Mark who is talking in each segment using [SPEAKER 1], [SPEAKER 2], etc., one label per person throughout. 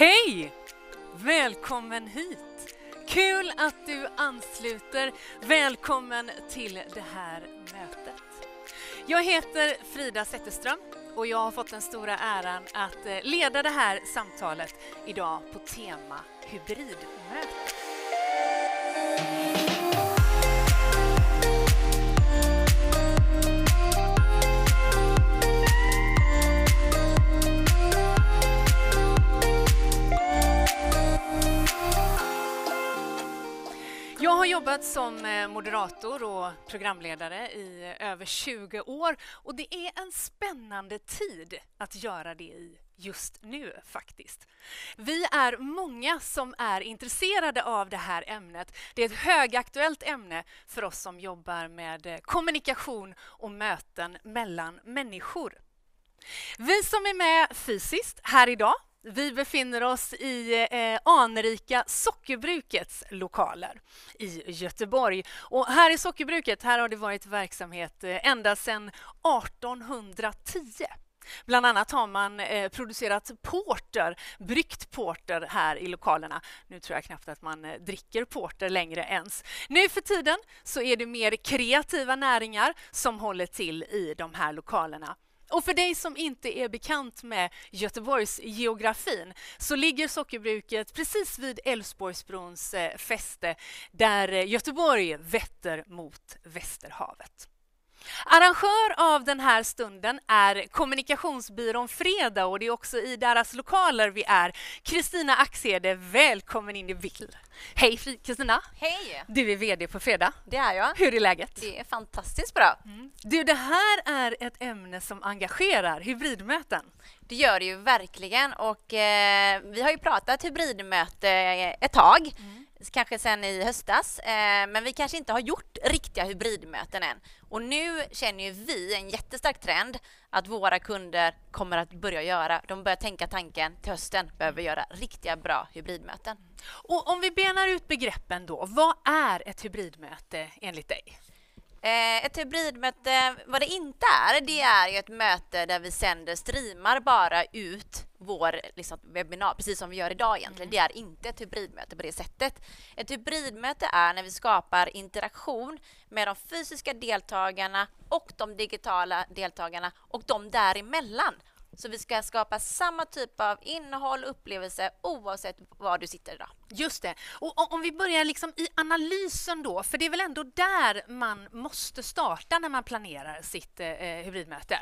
[SPEAKER 1] Hej! Välkommen hit! Kul att du ansluter. Välkommen till det här mötet. Jag heter Frida Zetterström och jag har fått den stora äran att eh, leda det här samtalet idag på tema hybridmöte. Jobbat som eh, moderator och programledare i över 20 år och det är en spännande tid att göra det i just nu faktiskt. Vi är många som är intresserade av det här ämnet. Det är ett högaktuellt ämne för oss som jobbar med eh, kommunikation och möten mellan människor. Vi som är med fysiskt här idag vi befinner oss i eh, anrika Sockerbrukets lokaler i Göteborg. Och här i Sockerbruket här har det varit verksamhet eh, ända sedan 1810. Bland annat har man eh, producerat porter, bryggt porter här i lokalerna. Nu tror jag knappt att man eh, dricker porter längre ens. Nu för tiden så är det mer kreativa näringar som håller till i de här lokalerna. Och för dig som inte är bekant med Göteborgs geografin så ligger sockerbruket precis vid Älvsborgsbrons eh, fäste där eh, Göteborg vetter mot Västerhavet. Arrangör av den här stunden är kommunikationsbyrån Fredag och det är också i deras lokaler vi är. Kristina Axede, välkommen in i bild. Hej Kristina!
[SPEAKER 2] Hej!
[SPEAKER 1] Du är VD på Fredag.
[SPEAKER 2] Det är jag.
[SPEAKER 1] Hur är läget?
[SPEAKER 2] Det är fantastiskt bra.
[SPEAKER 1] Mm. Du, det här är ett ämne som engagerar, hybridmöten.
[SPEAKER 2] Det gör det ju verkligen och eh, vi har ju pratat hybridmöte ett tag. Mm kanske sen i höstas, eh, men vi kanske inte har gjort riktiga hybridmöten än. Och nu känner ju vi en jättestark trend att våra kunder kommer att börja göra, de börjar tänka tanken till hösten, behöver göra riktiga bra hybridmöten.
[SPEAKER 1] Och om vi benar ut begreppen då, vad är ett hybridmöte enligt dig?
[SPEAKER 2] Eh, ett hybridmöte, vad det inte är, det är ju ett möte där vi sänder streamar bara ut vår liksom, webbinar, precis som vi gör idag egentligen. Mm. Det är inte ett hybridmöte på det sättet. Ett hybridmöte är när vi skapar interaktion med de fysiska deltagarna och de digitala deltagarna och de däremellan. Så vi ska skapa samma typ av innehåll och upplevelse oavsett var du sitter idag.
[SPEAKER 1] Just det. Och om vi börjar liksom i analysen då, för det är väl ändå där man måste starta när man planerar sitt eh, hybridmöte?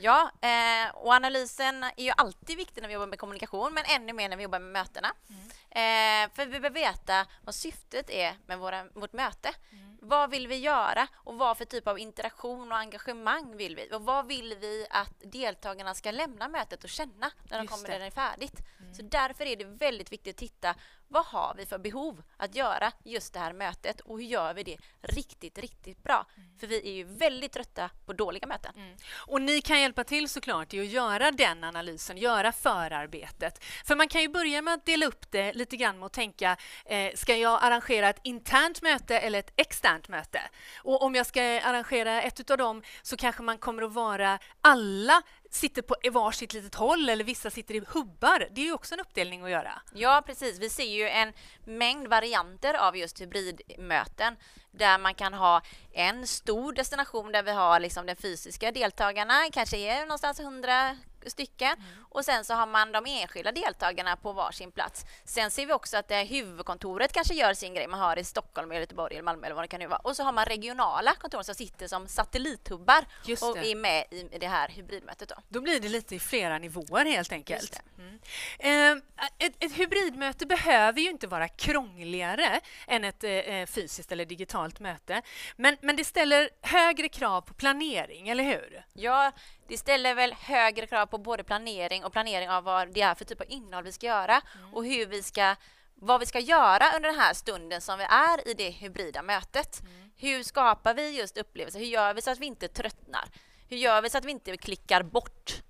[SPEAKER 2] Ja, eh, och analysen är ju alltid viktig när vi jobbar med kommunikation, men ännu mer när vi jobbar med mötena. Mm. Eh, för vi behöver veta vad syftet är med våra, vårt möte. Mm. Vad vill vi göra och vad för typ av interaktion och engagemang vill vi? Och vad vill vi att deltagarna ska lämna mötet och känna när de Just kommer det. när det är färdigt? Mm. Så därför är det väldigt viktigt att titta vad har vi för behov att göra just det här mötet och hur gör vi det riktigt, riktigt bra? Mm. För vi är ju väldigt trötta på dåliga möten. Mm.
[SPEAKER 1] Och ni kan hjälpa till såklart i att göra den analysen, göra förarbetet. För man kan ju börja med att dela upp det lite grann med att tänka, eh, ska jag arrangera ett internt möte eller ett externt möte? Och om jag ska arrangera ett av dem så kanske man kommer att vara alla sitter på varsitt litet håll eller vissa sitter i hubbar. Det är ju också en uppdelning att göra.
[SPEAKER 2] Ja, precis. Vi ser ju en mängd varianter av just hybridmöten där man kan ha en stor destination där vi har liksom de fysiska deltagarna, kanske är någonstans 100 stycken. Mm. Och sen så har man de enskilda deltagarna på varsin plats. Sen ser vi också att det huvudkontoret kanske gör sin grej. Man har i Stockholm, eller Göteborg eller Malmö eller vad det kan nu vara. Och så har man regionala kontor som sitter som satellithubbar och är med i det här hybridmötet. Då.
[SPEAKER 1] då blir det lite i flera nivåer helt enkelt. Mm. Eh, ett, ett, hybridmöte behöver ju inte vara krångligare än ett eh, fysiskt eller digitalt möte. Men, men det ställer högre krav på planering, eller hur?
[SPEAKER 2] Ja, det ställer väl högre krav på både planering och planering av vad det är för typ av innehåll vi ska göra mm. och hur vi ska vad vi ska göra under den här stunden som vi är i det hybrida mötet. Mm. Hur skapar vi just upplevelser? Hur gör vi så att vi inte tröttnar? Hur gör vi så att vi inte klickar bort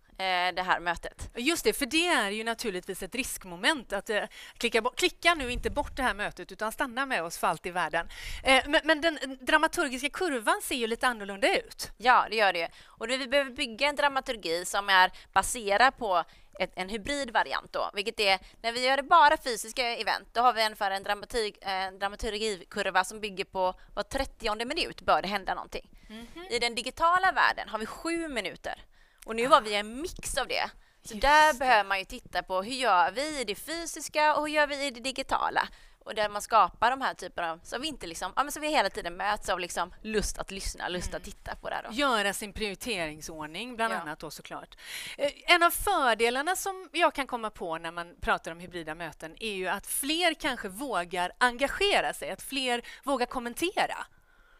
[SPEAKER 2] det här mötet.
[SPEAKER 1] Just det, för det är ju naturligtvis ett riskmoment att eh, klicka, klicka nu inte bort det här mötet utan stanna med oss för allt i världen. Eh, men, men, den dramaturgiska kurvan ser ju lite annorlunda ut.
[SPEAKER 2] Ja, det gör det. Och vi behöver bygga en dramaturgi som är baserad på ett, en hybridvariant då, vilket är när vi gör det bara fysiska event, då har vi ungefär en dramaturg, eh, dramaturgikurva som bygger på var 30 minut bör det hända någonting. Mm -hmm. I den digitala världen har vi sju minuter och nu var vi en mix av det. Så Just där det. behöver man ju titta på hur gör vi i det fysiska och hur gör vi i det digitala? och där man skapar de här typerna av, så vi inte liksom, ja, men så vi hela tiden möts av liksom lust att lyssna, lust mm. att titta på det. Då.
[SPEAKER 1] Göra sin prioriteringsordning bland ja. annat då såklart. Eh, en av fördelarna som jag kan komma på när man pratar om hybrida möten är ju att fler kanske vågar engagera sig, att fler vågar kommentera.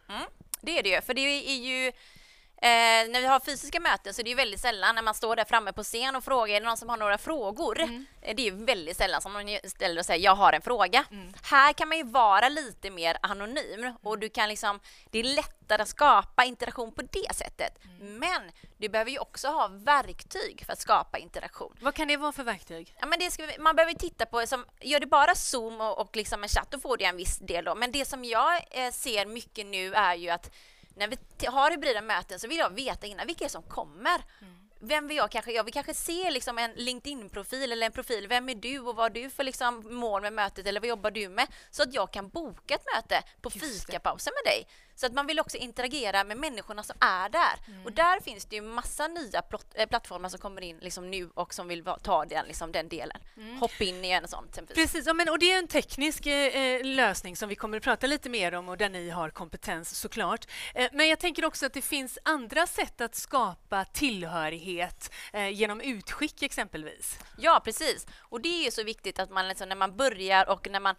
[SPEAKER 2] Mm. Det är det ju, för det är ju Eh, när vi har fysiska möten så är det ju väldigt sällan när man står där framme på scen och frågar är det någon som har några frågor. Mm. Eh, det är ju väldigt sällan som någon ställer och säger jag har en fråga. Mm. Här kan man ju vara lite mer anonym och du kan liksom, det är lättare att skapa interaktion på det sättet. Mm. Men du behöver ju också ha verktyg för att skapa interaktion.
[SPEAKER 1] Vad kan det vara för verktyg?
[SPEAKER 2] Ja, men det ska man behöver titta på, som, gör du bara Zoom och, och liksom en chatt, då får du en viss del. Då. Men det som jag eh, ser mycket nu är ju att när vi har hybrida möten så vill jag veta innan vilka är som kommer. Mm. Vem vill jag kanske? Jag vill kanske se liksom en LinkedIn-profil eller en profil. Vem är du och vad har du för liksom mål med mötet eller vad jobbar du med? Så att jag kan boka ett möte på fikapausen med dig. Så att man vill också interagera med människorna som är där. Mm. Och där finns det ju massa nya äh, plattformar som kommer in liksom nu och som vill ta den, liksom den delen. Mm. Hopp in i en sån.
[SPEAKER 1] Precis, ja, men, och det är en teknisk eh, lösning som vi kommer att prata lite mer om och där ni har kompetens såklart. Eh, men jag tänker också att det finns andra sätt att skapa tillhörighet eh, genom utskick exempelvis.
[SPEAKER 2] Ja, precis. Och det är så viktigt att man liksom, när man börjar och när man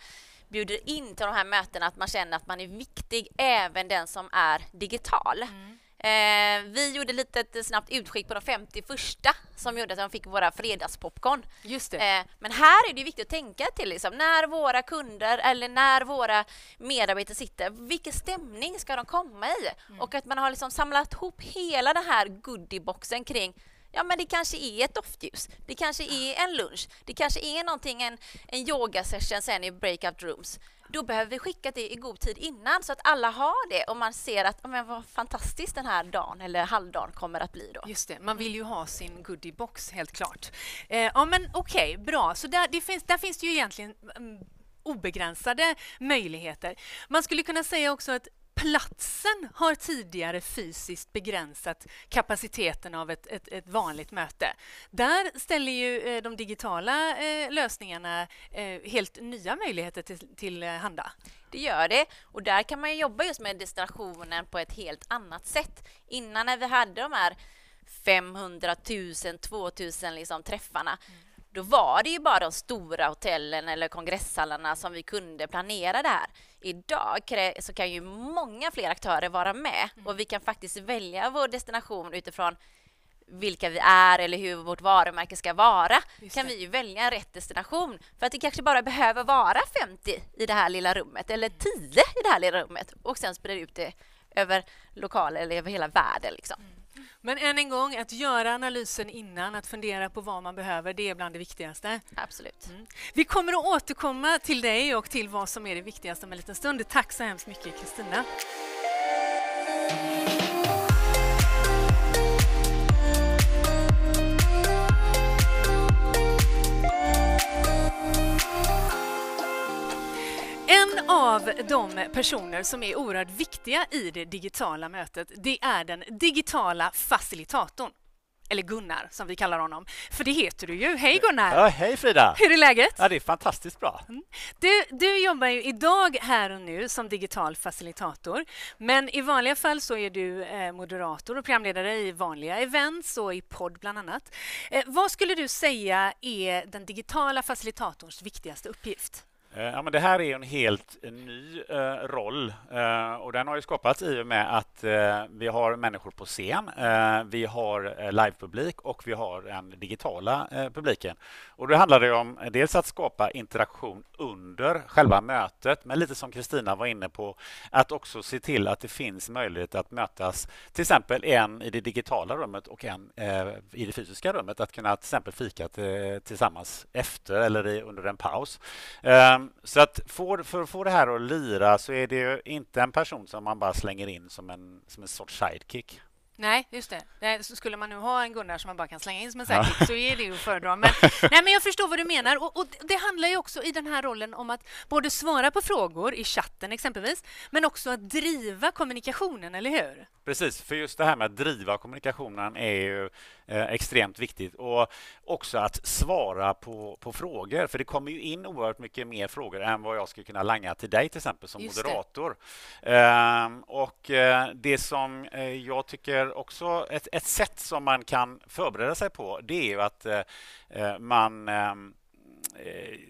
[SPEAKER 2] bjuder in till de här mötena att man känner att man är viktig, även den som är digital. Mm. Eh, vi gjorde lite ett snabbt utskick på de 50 första som gjorde att de fick våra fredagspopcorn.
[SPEAKER 1] Just det. Eh,
[SPEAKER 2] men här är det viktigt att tänka till liksom, när våra kunder eller när våra medarbetare sitter, vilken stämning ska de komma i? Mm. Och att man har liksom samlat ihop hela den här goodieboxen kring Ja, men det kanske är ett doftljus. Det kanske är en lunch. Det kanske är någonting, en, en yogasession sen i breakout rooms. Då behöver vi skicka det i god tid innan så att alla har det och man ser att men vad fantastiskt den här dagen eller halvdagen kommer att bli. Då.
[SPEAKER 1] Just det, man vill ju ha sin goodiebox helt klart. Eh, ja, men okej, okay, bra. Så där, det finns, där finns det ju egentligen mm, obegränsade möjligheter. Man skulle kunna säga också att platsen har tidigare fysiskt begränsat kapaciteten av ett, ett, ett vanligt möte. Där ställer ju eh, de digitala eh, lösningarna eh, helt nya möjligheter till, till handa.
[SPEAKER 2] Det gör det. Och där kan man jobba just med destinationen på ett helt annat sätt. Innan när vi hade de här 500 000, 2000 liksom träffarna mm då var det ju bara de stora hotellen eller kongresshallarna som vi kunde planera det här. Idag så kan ju många fler aktörer vara med mm. och vi kan faktiskt välja vår destination utifrån vilka vi är eller hur vårt varumärke ska vara kan vi ju välja en rätt destination. För att det kanske bara behöver vara 50 i det här lilla rummet eller 10 i det här lilla rummet och sen sprida ut det över lokaler eller över hela världen. Liksom. Mm.
[SPEAKER 1] Men än en gång, att göra analysen innan, att fundera på vad man behöver, det är bland det viktigaste.
[SPEAKER 2] Absolut. Mm.
[SPEAKER 1] Vi kommer att återkomma till dig och till vad som är det viktigaste om en liten stund. Tack så hemskt mycket, Kristina. Av de personer som är oerhört viktiga i det digitala mötet, det är den digitala facilitatorn. Eller Gunnar, som vi kallar honom. För det heter du ju. Hej Gunnar!
[SPEAKER 3] Ja, hej Frida!
[SPEAKER 1] Hur är läget?
[SPEAKER 3] Ja, det är fantastiskt bra. Mm.
[SPEAKER 1] Du, du jobbar ju idag här och nu som digital facilitator. Men i vanliga fall så är du eh, moderator och programledare i vanliga events och i podd bland annat. Eh, vad skulle du säga är den digitala facilitatorns viktigaste uppgift?
[SPEAKER 3] Eh, ja, men det här är en helt eh, ny eh, roll eh, och den har ju skapats i och med att eh, vi har människor på scen, eh, vi har eh, livepublik och vi har den digitala eh, publiken. Och då handlar det om dels att skapa interaktion under själva mötet, men lite som Kristina var inne på, att också se till att det finns möjlighet att mötas, till exempel en i det digitala rummet och en i det fysiska rummet, att kunna till exempel fika tillsammans efter eller under en paus. Ehm, så att för, för att få det här att lira så är det inte en person som man bara slänger in som en, som en sorts sidekick.
[SPEAKER 1] Nej, just det. Nej, skulle man nu ha en Gunnar som man bara kan slänga in som en sidekick ja. så är det ju att föredra. Men, nej, men jag förstår vad du menar. Och, och, Det handlar ju också i den här rollen om att både svara på frågor i chatten exempelvis, men också att driva kommunikationen, eller hur?
[SPEAKER 3] Precis, för just det här med att driva kommunikationen är ju eh, extremt viktigt och också att svara på, på frågor, för det kommer ju in oerhört mycket mer frågor än vad jag skulle kunna langa till dig till exempel som just moderator. Eh, och det som eh, jag tycker också, ett, ett sätt som man kan förbereda sig på, det är ju att eh, man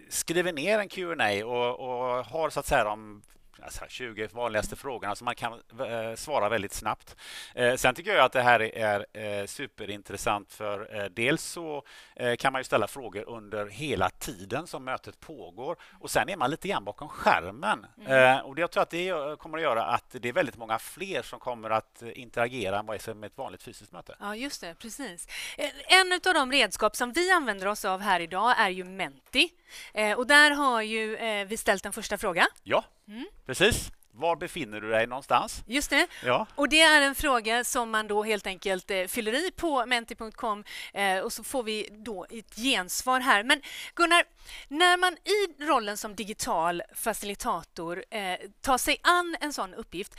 [SPEAKER 3] skriver ner en Q&A och, och har så att säga de alltså 20 vanligaste frågorna som man kan eh, svara väldigt snabbt. Eh, sen tycker jag att det här är eh, superintressant för dels så kan man ju ställa frågor under hela tiden som mötet pågår och sen är man lite grann bakom skärmen. Mm. Och jag tror att det kommer att göra att det är väldigt många fler som kommer att interagera än vad som är ett vanligt fysiskt möte.
[SPEAKER 1] Ja, just det. Precis. En av de redskap som vi använder oss av här idag är ju Menti. Och där har ju vi ställt en första fråga.
[SPEAKER 3] Ja. Mm. Precis. Var befinner du dig någonstans?
[SPEAKER 1] Just det. Ja. Och Det är en fråga som man då helt enkelt eh, fyller i på menti.com eh, och så får vi då ett gensvar här. Men Gunnar, när man i rollen som digital facilitator eh, tar sig an en sån uppgift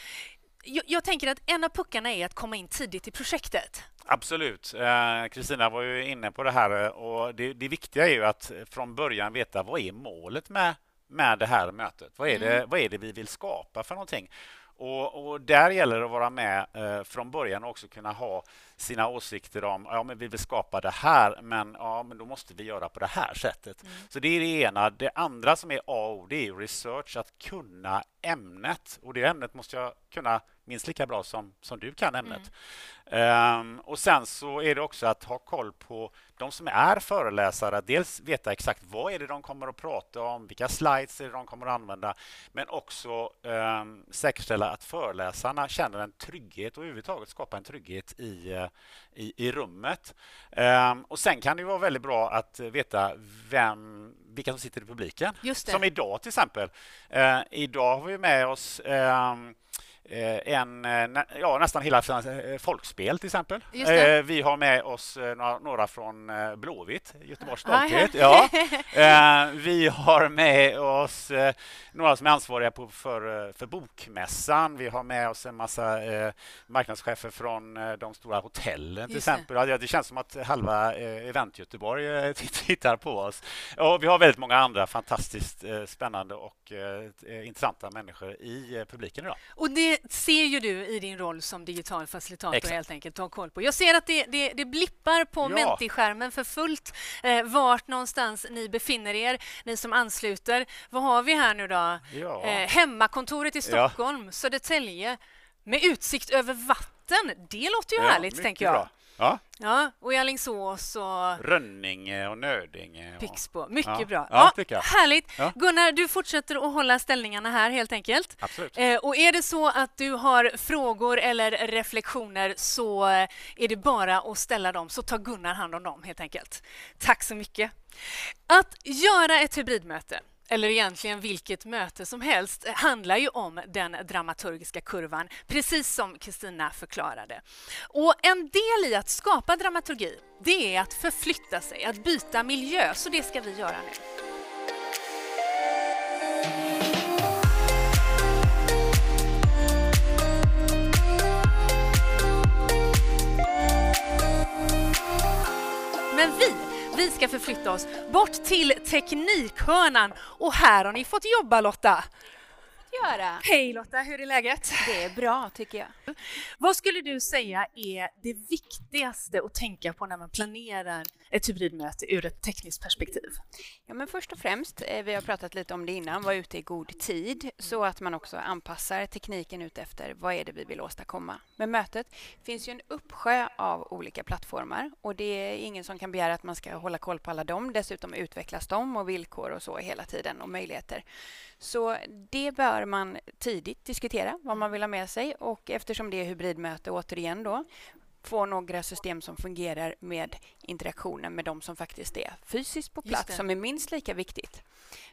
[SPEAKER 1] jag, jag, tänker att en av puckarna är att komma in tidigt i projektet.
[SPEAKER 3] Absolut. Eh, Kristina eh, var ju inne på det här och det, det viktiga är ju att från början veta vad är målet med med det här mötet. Vad är, det, mm. vad är det vi vill skapa för någonting? Och, och där gäller det att vara med eh, från början och också kunna ha sina åsikter om ja, men vi vill skapa det här, men, ja, men då måste vi göra på det här sättet. Mm. Så det är det ena. Det andra som är A och det är research, att kunna ämnet. Och det ämnet måste jag kunna minst lika bra som, som du kan ämnet. Mm. Um, och sen så är det också att ha koll på de som är föreläsare. Dels veta exakt vad är det de kommer att prata om, vilka slides är det de kommer att använda, men också um, säkerställa att föreläsarna känner en trygghet och överhuvudtaget skapa en trygghet i, uh, i, i rummet. Um, och Sen kan det vara väldigt bra att veta vem, vilka som sitter i publiken. Som idag till exempel. Uh, idag har vi med oss um, Eh, en, eh, ja, nästan hela eh, folkspel till exempel. Vi har med oss några från Blåvitt, Göteborgs stolthet. Ja. Vi har med oss några som är ansvariga på, för, för Bokmässan. Vi har med oss en massa marknadschefer från de stora hotellen till exempel. Det. det känns som att halva Event Göteborg tittar på oss. Och vi har väldigt många andra fantastiskt spännande och intressanta människor i publiken idag.
[SPEAKER 1] Och det ser ju du i din roll som digital facilitator Exakt. helt enkelt ha koll på. Jag ser att det, det, det blippar på ja. Menti-skärmen för fullt eh, vart någonstans ni befinner er, ni som ansluter. Vad har vi här nu då? Ja. Eh, hemmakontoret i Stockholm, ja. Södertälje med utsikt över vatten. Det låter ju ja, härligt, tänker jag. Bra. Ja. ja, och i Alingsås och...
[SPEAKER 3] Rönninge och Nödinge.
[SPEAKER 1] Och... Pixbo. Mycket ja. bra. Ja, ja härligt. Ja. Gunnar, du fortsätter att hålla ställningarna här helt enkelt.
[SPEAKER 3] Absolut.
[SPEAKER 1] Eh, och är det så att du har frågor eller reflektioner så är det bara att ställa dem så tar Gunnar hand om dem helt enkelt. Tack så mycket. Att göra ett hybridmöte eller egentligen vilket möte som helst, eh, handlar ju om den dramaturgiska kurvan, precis som Kristina förklarade. Och en del i att skapa dramaturgi, det är att förflytta sig, att byta miljö, så det ska vi göra nu. Men vi vi ska förflytta oss bort till Teknikhörnan och här har ni fått jobba Lotta.
[SPEAKER 4] Göra.
[SPEAKER 1] Hej Lotta, hur är läget?
[SPEAKER 4] Det är bra tycker jag.
[SPEAKER 1] Vad skulle du säga är det viktigaste att tänka på när man planerar ett hybridmöte ur ett tekniskt perspektiv?
[SPEAKER 4] Ja, men först och främst, eh, vi har pratat lite om det innan, vara ute i god tid så att man också anpassar tekniken ut efter vad är det vi vill åstadkomma med mötet. Det finns ju en uppsjö av olika plattformar och det är ingen som kan begära att man ska hålla koll på alla dem. Dessutom utvecklas de och villkor och så hela tiden och möjligheter. Så det bör man tidigt diskutera vad man vill ha med sig och eftersom det är hybridmöte återigen då få några system som fungerar med interaktionen med de som faktiskt är fysiskt på plats, som är minst lika viktigt.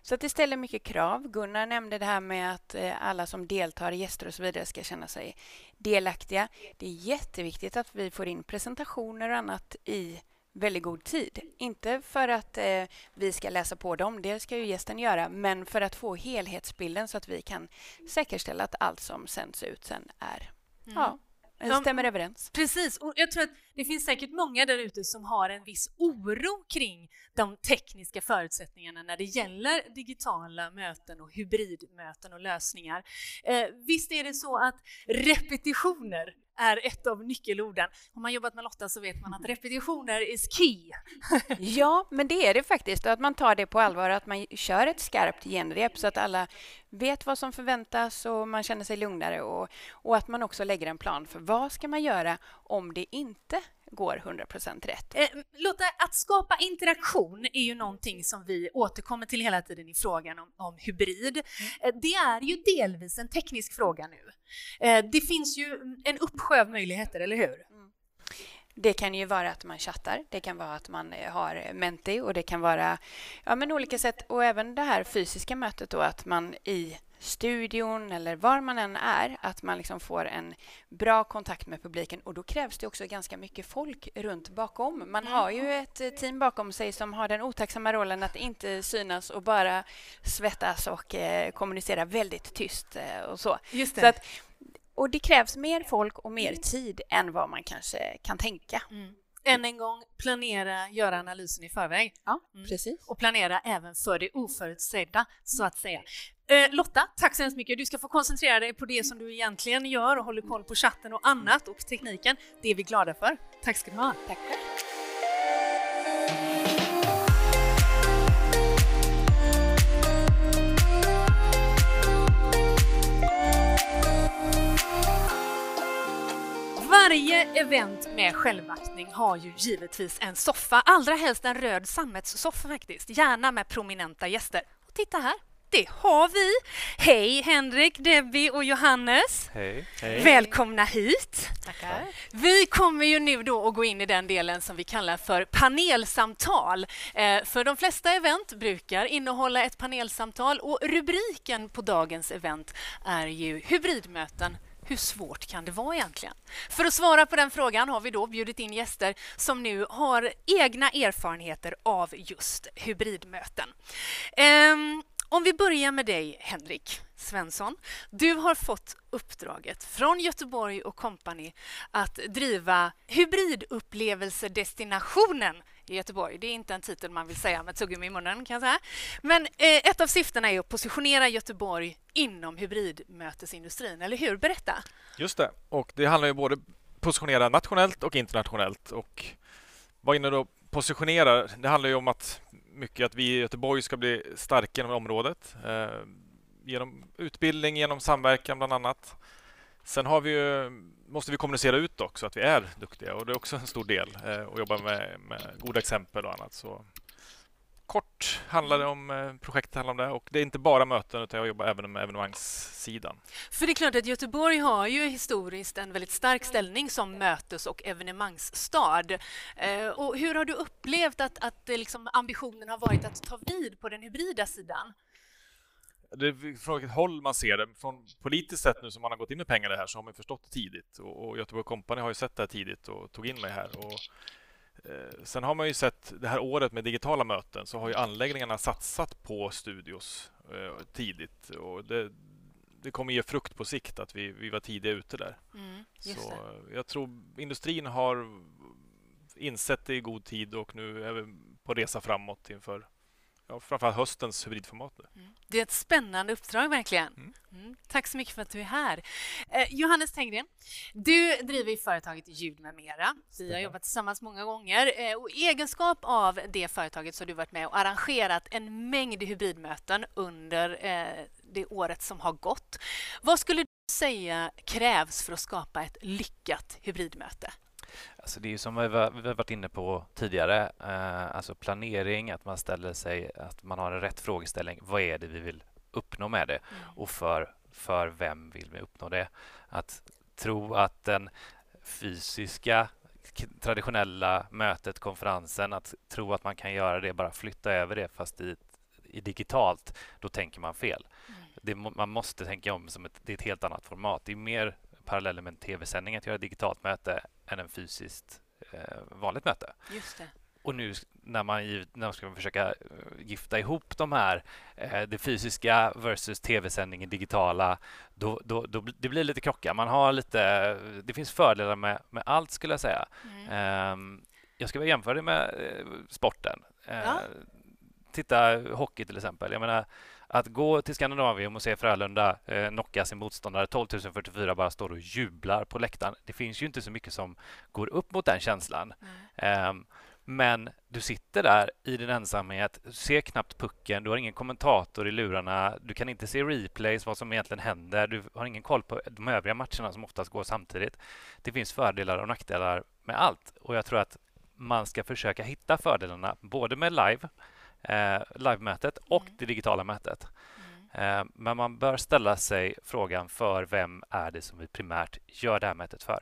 [SPEAKER 4] Så att det ställer mycket krav. Gunnar nämnde det här med att eh, alla som deltar, gäster och så vidare, ska känna sig delaktiga. Det är jätteviktigt att vi får in presentationer och annat i väldigt god tid. Inte för att eh, vi ska läsa på dem, det ska ju gästen göra, men för att få helhetsbilden så att vi kan säkerställa att allt som sänds ut sen är mm. ja, stämmer överens.
[SPEAKER 1] Precis, och jag tror att det finns säkert många där ute som har en viss oro kring de tekniska förutsättningarna när det gäller digitala möten och hybridmöten och lösningar. Eh, visst är det så att repetitioner är ett av nyckelorden. Har man jobbat med Lotta så vet man att repetitioner is key.
[SPEAKER 4] ja, men det är det faktiskt. Att man tar det på allvar, att man kör ett skarpt genrep så att alla vet vad som förväntas och man känner sig lugnare och, och att man också lägger en plan för vad ska man göra om det inte går 100% rätt.
[SPEAKER 1] Eh, Lotta, att skapa interaktion är ju någonting som vi återkommer till hela tiden i frågan om, om hybrid. Mm. Eh, det är ju delvis en teknisk fråga nu. Eh, det finns ju en uppsjö av möjligheter, eller hur? Mm.
[SPEAKER 4] Det kan ju vara att man chattar, det kan vara att man eh, har Menti och det kan vara ja, men olika sätt. Och även det här fysiska mötet då, att man i studion eller var man än är, att man liksom får en bra kontakt med publiken. Och då krävs det också ganska mycket folk runt bakom. Man har ju ett eh, team bakom sig som har den otacksamma rollen att inte synas och bara svettas och eh, kommunicera väldigt tyst eh, och så.
[SPEAKER 1] Just det.
[SPEAKER 4] så att, och det krävs mer folk och mer tid än vad man kanske kan tänka. Mm.
[SPEAKER 1] Än en gång, planera, göra analysen i förväg.
[SPEAKER 4] Ja, mm. precis.
[SPEAKER 1] Och planera även för det oförutsedda, så att säga. Eh, Lotta, tack så hemskt mycket. Du ska få koncentrera dig på det som du egentligen gör och håller koll på chatten och annat och tekniken. Det är vi glada för. Tack ska du ha.
[SPEAKER 4] Tack
[SPEAKER 1] Varje event med självaktning har ju givetvis en soffa, allra helst en röd sammetssoffa faktiskt, gärna med prominenta gäster. Och titta här, det har vi. Hej Henrik, Debbie och Johannes.
[SPEAKER 5] Hej. Hej.
[SPEAKER 1] Välkomna hit.
[SPEAKER 2] Tackar.
[SPEAKER 1] Vi kommer ju nu då att gå in i den delen som vi kallar för panelsamtal. Eh, för de flesta event brukar innehålla ett panelsamtal och rubriken på dagens event är ju hybridmöten hur svårt kan det vara egentligen? För att svara på den frågan har vi då bjudit in gäster som nu har egna erfarenheter av just hybridmöten. Um, om vi börjar med dig, Henrik Svensson. Du har fått uppdraget från Göteborg och Company att driva hybridupplevelsedestinationen i Göteborg. Det är inte en titel man vill säga med tuggummi i munnen. kan jag säga. Men eh, ett av syftena är att positionera Göteborg inom hybridmötesindustrin, eller hur? Berätta.
[SPEAKER 5] Just det. Och det handlar ju både positionera nationellt och internationellt. Och vad innebär då positionera? Det handlar ju om att mycket att vi i Göteborg ska bli starka inom området. Eh, genom utbildning, genom samverkan bland annat. Sen har vi ju, måste vi kommunicera ut också att vi är duktiga och det är också en stor del eh, att jobba med, med goda exempel och annat. Så kort handlar det om eh, projektet handlar om det och det är inte bara möten utan jag jobbar även med evenemangssidan.
[SPEAKER 1] För det är klart att Göteborg har ju historiskt en väldigt stark ställning som mötes och evenemangsstad. Eh, och hur har du upplevt att, att liksom ambitionen har varit att ta vid på den hybrida sidan?
[SPEAKER 5] det är från vilket håll man ser det. Från politiskt sett nu som man har gått in med pengar i det här så har man förstått det tidigt. Och, och Göteborg Company har ju sett det här tidigt och tog in mig här. Och, eh, sen har man ju sett det här året med digitala möten så har ju anläggningarna satsat på studios eh, tidigt. Och det, det kommer ge frukt på sikt att vi, vi var tidiga ute där. Mm, så jag tror industrin har insett det i god tid och nu är vi på resa framåt inför ja, framförallt höstens hybridformat.
[SPEAKER 1] Mm. Det är ett spännande uppdrag verkligen. Mm. Mm. Tack så mycket för att du är här. Eh, Johannes Tenggren, du driver företaget Ljud med mera. Vi har jobbat tillsammans många gånger eh, och i egenskap av det företaget så har du varit med och arrangerat en mängd hybridmöten under eh, det året som har gått. Vad skulle du säga krävs för att skapa ett lyckat hybridmöte?
[SPEAKER 6] Alltså det är som vi har varit inne på tidigare, eh, alltså planering, att man ställer sig, att man har en rätt frågeställning. Vad är det vi vill uppnå med det mm. och för, för vem vill vi uppnå det? Att tro att den fysiska traditionella mötet, konferensen, att tro att man kan göra det, bara flytta över det fast i, i digitalt, då tänker man fel. Mm. Det, man måste tänka om som ett, det är ett helt annat format. Det är mer paralleller med en tv-sändning att göra ett digitalt möte än en fysiskt eh, vanligt möte.
[SPEAKER 1] Just det.
[SPEAKER 6] Och nu när man, när man ska försöka eh, gifta ihop de här, eh, det fysiska versus tv-sändningen digitala, då, då, då, det blir lite krockar. Man har lite, det finns fördelar med, med allt skulle jag säga. Mm. Um, jag ska jämföra det med eh, sporten. Ja. titta hockey till exempel. Jag menar, att gå till Skandinavium och se Frölunda eh, knocka sin motståndare 12 044 bara står och jublar på läktaren. Det finns ju inte så mycket som går upp mot den känslan. Um, men du sitter där i din ensamhet, ser knappt pucken, du har ingen kommentator i lurarna, du kan inte se replays, vad som egentligen händer, du har ingen koll på de övriga matcherna som oftast går samtidigt. Det finns fördelar och nackdelar med allt och jag tror att man ska försöka hitta fördelarna både med live, eh, live-mötet och mm. det digitala mötet. Mm. Eh, men man bör ställa sig frågan för vem är det som vi primärt gör det här mötet för?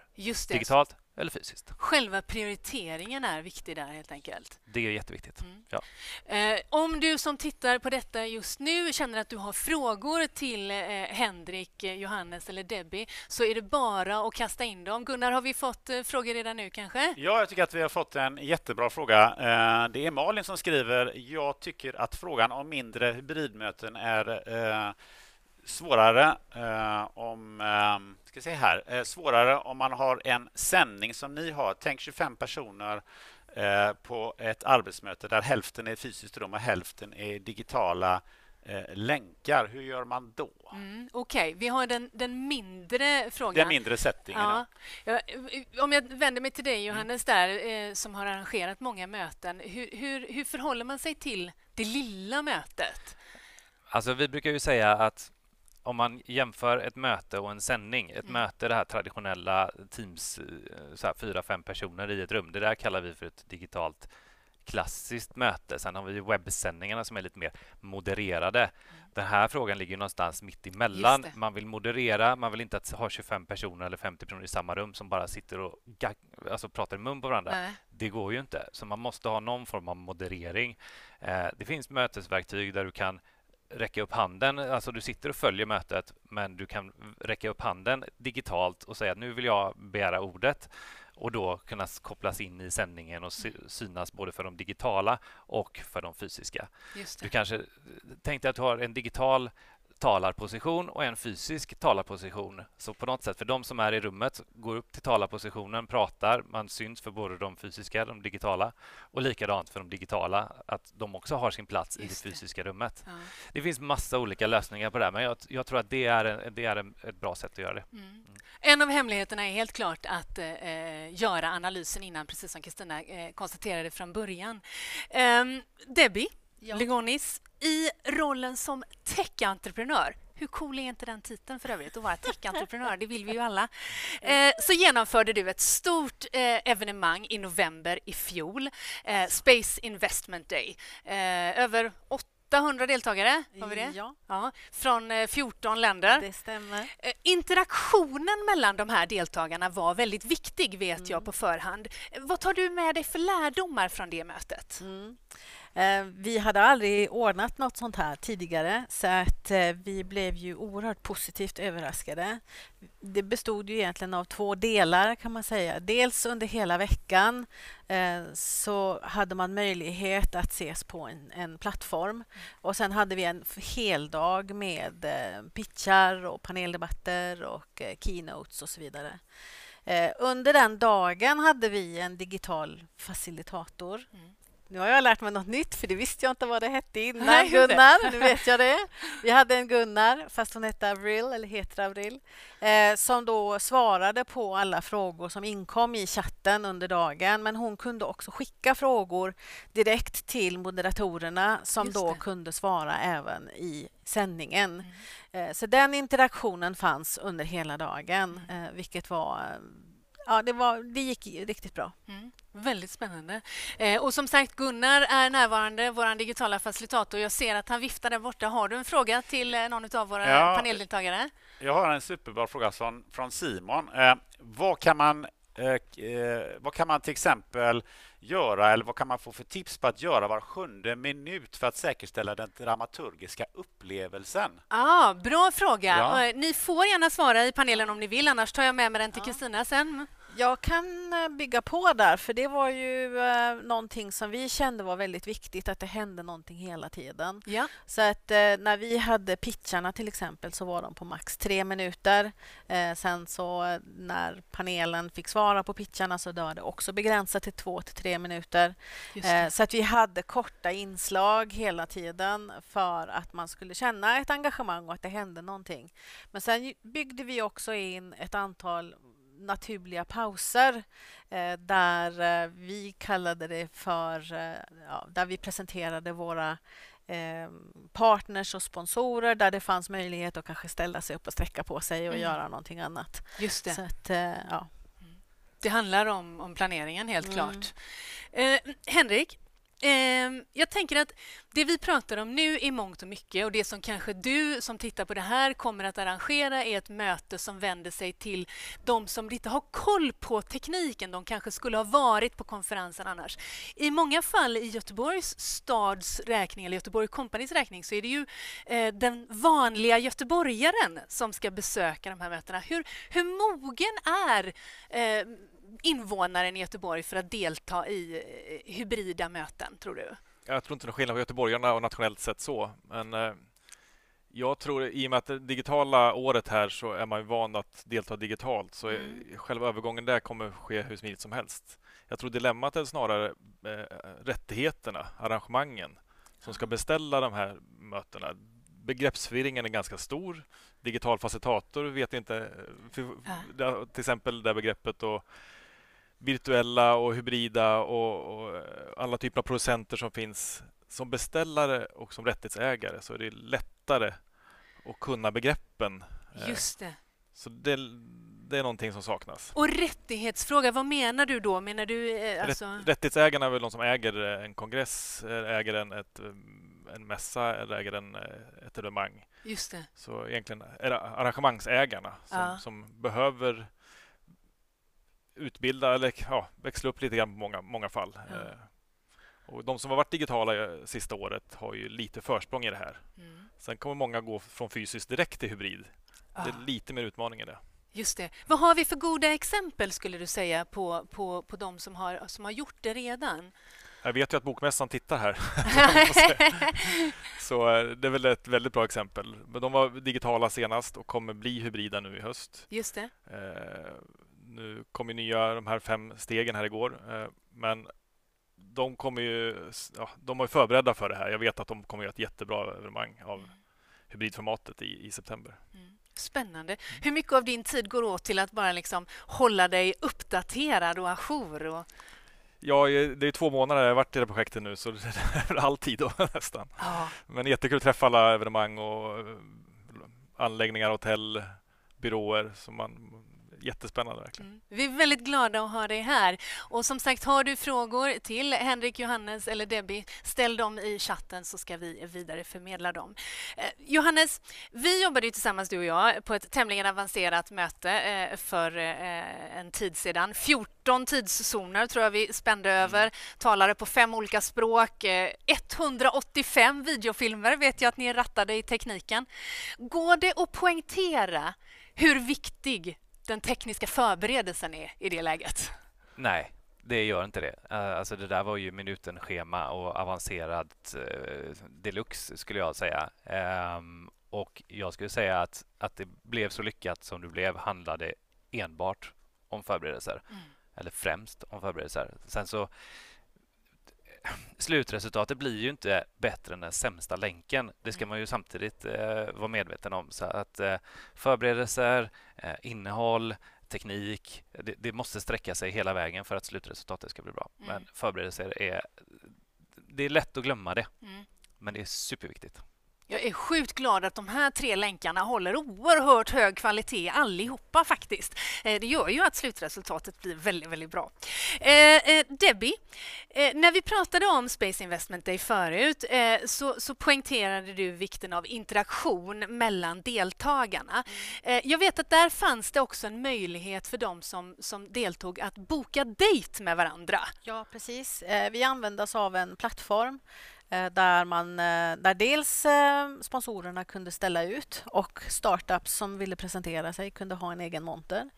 [SPEAKER 6] Digitalt eller fysiskt.
[SPEAKER 1] Själva prioriteringen är viktig där helt enkelt.
[SPEAKER 6] Det är jätteviktigt. Mm. Ja.
[SPEAKER 1] Eh, om du som tittar på detta just nu känner att du har frågor till eh, Henrik, eh, Johannes eller Debbie så är det bara att kasta in dem. Gunnar, har vi fått eh, frågor redan nu kanske?
[SPEAKER 3] Ja, jag tycker att vi har fått en jättebra fråga. Eh, det är Malin som skriver. Jag tycker att frågan om mindre hybridmöten är eh, svårare eh, om eh, ska se här, eh, svårare om man har en sändning som ni har. Tänk 25 personer eh, på ett arbetsmöte där hälften är fysiskt rum och hälften är digitala eh, länkar. Hur gör man då?
[SPEAKER 1] Mm, Okej, okay. vi har den, den mindre frågan.
[SPEAKER 3] Den mindre settingen.
[SPEAKER 1] Ja. ja. om jag vänder mig till dig, Johannes, där, eh, som har arrangerat många möten. Hur, hur, hur förhåller man sig till det lilla mötet?
[SPEAKER 6] Alltså, vi brukar ju säga att om man jämför ett möte och en sändning. Ett mm. möte, det här traditionella Teams, eh, så här, fyra, fem personer i ett rum. Det där kallar vi för ett digitalt klassiskt möte. Sen har vi webbsändningarna som är lite mer modererade. Mm. Den här frågan ligger någonstans mitt emellan. Man vill moderera, man vill inte ha 25 personer eller 50 personer i samma rum som bara sitter och alltså pratar i mun på varandra. Nej. Det går ju inte, så man måste ha någon form av moderering. Eh, det finns mötesverktyg där du kan räcka upp handen. Alltså du sitter och följer mötet, men du kan räcka upp handen digitalt och säga att nu vill jag begära ordet och då kunna kopplas in i sändningen och synas både för de digitala och för de fysiska. Du kanske tänkte att du har en digital talarposition och en fysisk talarposition. Så på något sätt, för de som är i rummet, går upp till talarpositionen, pratar, man syns för både de fysiska och de digitala. Och likadant för de digitala, att de också har sin plats Just i det fysiska det. rummet. Ja. Det finns massa olika lösningar på det här, men jag, jag tror att det är, en, det är en, ett bra sätt att göra det. Mm. Mm.
[SPEAKER 1] En av hemligheterna är helt klart att eh, göra analysen innan, precis som Kristina eh, konstaterade från början. Eh, Debbie, ja. Legonis, i rollen som tech-entreprenör hur cool är inte den titeln för övrigt, att vara tech-entreprenör? Det vill vi ju alla. Eh, så genomförde du ett stort eh, evenemang i november i fjol, eh, Space Investment Day. Eh, över 800 deltagare, har vi det?
[SPEAKER 7] Ja.
[SPEAKER 1] ja från 14 eh, länder.
[SPEAKER 7] Det stämmer.
[SPEAKER 1] Eh, interaktionen mellan de här deltagarna var väldigt viktig, vet mm. jag på förhand. Vad tar du med dig för lärdomar från det mötet? Mm.
[SPEAKER 7] Eh, vi hade aldrig ordnat något sånt här tidigare så att eh, vi blev ju oerhört positivt överraskade. Det bestod ju egentligen av två delar kan man säga. Dels under hela veckan eh, så hade man möjlighet att ses på en, en plattform och sen hade vi en heldag med pitchar och paneldebatter och keynotes och så vidare. Under den dagen hade vi en digital facilitator mm nu har jag lärt mig något nytt, för det visste jag inte vad det hette innan. Nej, Gunnar, nu vet jag det. Vi hade en Gunnar, fast hon hette Avril, eller heter Avril, eh, som då svarade på alla frågor som inkom i chatten under dagen. Men hon kunde också skicka frågor direkt till moderatorerna som då kunde svara även i sändningen. Mm. Eh, så den interaktionen fanns under hela dagen, mm. eh, vilket var ja, det, var, det gick riktigt bra. Mm.
[SPEAKER 1] Väldigt spännande. Eh, och som sagt, Gunnar är närvarande, vår digitala facilitator. Jag ser att han viftar där borta. Har du en fråga till eh, någon av våra ja, paneldeltagare?
[SPEAKER 3] Jag har en superbra fråga från, från Simon. Eh, vad kan man eh, eh, vad kan man till exempel göra eller vad kan man få för tips på att göra var sjunde minut för att säkerställa den dramaturgiska upplevelsen?
[SPEAKER 1] Ah, bra fråga.
[SPEAKER 3] Ja.
[SPEAKER 1] Eh, Ni får gärna svara i panelen om ni vill, annars tar jag med mig den till Kristina sen.
[SPEAKER 7] Jag kan eh, bygga på där, för det var ju eh, någonting som vi kände var väldigt viktigt, att det hände någonting hela tiden.
[SPEAKER 1] Ja.
[SPEAKER 7] Så att eh, när vi hade pitcharna till exempel så var de på max tre minuter. Eh, sen så eh, när panelen fick svara på pitcharna så var det också begränsat till två till tre minuter. Eh, så att vi hade korta inslag hela tiden för att man skulle känna ett engagemang och att det hände någonting. Men sen byggde vi också in ett antal naturliga pauser eh, där eh, vi kallade det för... Eh, ja, där vi presenterade våra partners och sponsorer där det fanns möjlighet att kanske ställa sig upp och sträcka på sig och
[SPEAKER 1] Mm.
[SPEAKER 7] göra någonting annat.
[SPEAKER 1] Just det.
[SPEAKER 7] Att, ja.
[SPEAKER 1] Det handlar om, om planeringen, helt
[SPEAKER 7] Mm.
[SPEAKER 1] klart. Eh, Henrik, Ehm, jag tänker att det vi pratar om nu i mångt och mycket och det som kanske du som tittar på det här kommer att arrangera är ett möte som vänder sig till de som inte har koll på tekniken. De kanske skulle ha varit på konferensen annars. I många fall i Göteborgs stads räkning eller Göteborg Companys räkning så är det ju eh, den vanliga göteborgaren som ska besöka de här mötena. Hur, hur mogen är eh, invånaren i Göteborg för att delta i eh, hybrida möten, tror du?
[SPEAKER 5] Jag tror inte det är skillnad på göteborgarna och nationellt sett så. Men eh, jag tror i och med att det digitala året här så är man ju van att delta digitalt. Så eh, själva övergången där kommer ske hur smidigt som helst. Jag tror dilemmat är snarare eh, rättigheterna, arrangemangen som ska beställa de här mötena. Begreppsförvirringen är ganska stor. Digital facilitator vet inte, till exempel det begreppet och virtuella och hybrida och, och eh, alla typer av producenter som finns. Som beställare och som rättighetsägare så är det lättare att kunna begreppen. Eh,
[SPEAKER 1] Just det.
[SPEAKER 5] Så det, det är någonting som saknas.
[SPEAKER 1] Och rättighetsfråga, vad menar du då? Menar du eh, alltså...
[SPEAKER 5] Rätt, rättighetsägarna är väl de som äger en kongress, äger en, ett, en mässa eller äger en, ett evenemang.
[SPEAKER 1] Just det.
[SPEAKER 5] Så egentligen är det arrangemangsägarna som,
[SPEAKER 1] Ja.
[SPEAKER 5] som behöver utbilda eller ja, växla upp lite grann på många, många fall. Eh, Och de som har varit digitala eh, sista året har ju lite försprång i det här.
[SPEAKER 1] Mm.
[SPEAKER 5] Sen kommer många gå från fysiskt direkt till hybrid.
[SPEAKER 1] Ah,
[SPEAKER 5] Det är lite mer utmaning i det.
[SPEAKER 1] just det. Vad har vi för goda exempel, skulle du säga, på, på, på de som har, som har gjort det redan?
[SPEAKER 5] Jag vet ju att Bokmässan tittar här. Så eh, det är väl ett väldigt bra exempel. Men de var digitala senast och kommer bli hybrida nu i höst.
[SPEAKER 1] Just det.
[SPEAKER 5] Nu kom ju nya de här fem stegen här igår. Eh, men de kommer ju, ja, de ju förberedda för det här. Jag vet att de kommer göra ett jättebra evenemang av hybridformatet i, i september.
[SPEAKER 1] Mm. Spännande. Hur mycket av din tid går åt till att bara liksom hålla dig uppdaterad och ajour? Och...
[SPEAKER 5] Ja, det är två månader jag har varit i det projektet nu så det är all tid då, nästan.
[SPEAKER 1] Ja.
[SPEAKER 5] Men jättekul att träffa alla evenemang och eh, anläggningar, hotell, byråer. Som man, jättespännande verkligen.
[SPEAKER 1] Mm. Vi är väldigt glada att ha dig här. Och som sagt, har du frågor till Henrik, Johannes eller Debbie, ställ dem i chatten så ska vi vidareförmedla dem. Eh, Johannes, vi jobbade ju tillsammans, du och jag, på ett tämligen avancerat möte eh, för eh, en tid sedan. 14 tidszoner tror jag vi spände över, talare på fem olika språk. Eh, 185 videofilmer vet jag att ni rattade i tekniken. Går det att poängtera hur viktig den tekniska förberedelsen är i det läget?
[SPEAKER 6] Nej, det gör inte det. Eh, Alltså det där var ju minutenschema och avancerat uh, deluxe skulle jag säga. Ehm, och jag skulle säga att, att det blev så lyckat som det blev handlade enbart om förberedelser.
[SPEAKER 1] Mm.
[SPEAKER 6] Eller främst om förberedelser. Sen så slutresultatet blir ju inte bättre än den sämsta länken. Det ska man ju samtidigt eh, vara medveten om. Så att eh, förberedelser, eh, innehåll, teknik, det, det måste sträcka sig hela vägen för att slutresultatet ska bli bra.
[SPEAKER 1] Mm.
[SPEAKER 6] Men förberedelser är... Det är lätt att glömma det,
[SPEAKER 1] Mm.
[SPEAKER 6] men det är superviktigt.
[SPEAKER 1] Jag är sjukt glad att de här tre länkarna håller oerhört hög kvalitet allihopa faktiskt. Eh, det gör ju att slutresultatet blir väldigt, väldigt bra. Eh, eh, Debbie, när vi pratade om Space Investment Day förut så, så poängterade du vikten av interaktion mellan deltagarna. Eh, jag vet att där fanns det också en möjlighet för dem som, som deltog att boka dejt med varandra.
[SPEAKER 7] Ja, precis. Vi använde oss av en plattform där, man, eh, där dels eh, sponsorerna kunde ställa ut och startups som ville presentera sig kunde ha en egen monter.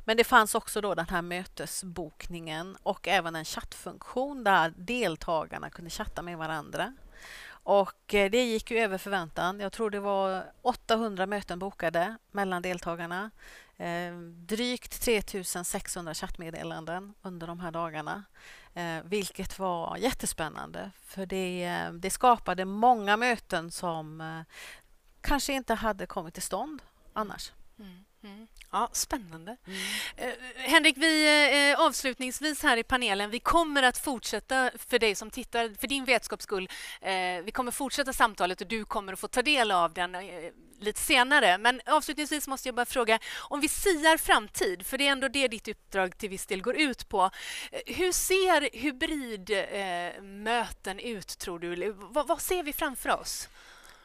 [SPEAKER 7] Men det fanns också då den här mötesbokningen och även en chattfunktion där deltagarna kunde chatta med varandra. Och eh, det gick ju över förväntan. Jag tror det var 800 möten bokade mellan deltagarna. Eh, drygt 3600 chattmeddelanden under de här dagarna. Eh, vilket var jättespännande för det, eh, det skapade många möten som eh, kanske inte hade kommit till stånd annars.
[SPEAKER 1] Mm. Ja, spännande. Eh, Henrik, vi, eh, avslutningsvis här i panelen, vi kommer att fortsätta för dig som tittar, för din vetskaps skull, eh, vi kommer fortsätta samtalet och du kommer att få ta del av den eh, lite senare. Men avslutningsvis måste jag bara fråga, om vi siar framtid, för det är ändå det ditt uppdrag till viss del går ut på. eh, Hur ser hybridmöten eh, ut, tror du? Vad, vad ser vi framför oss?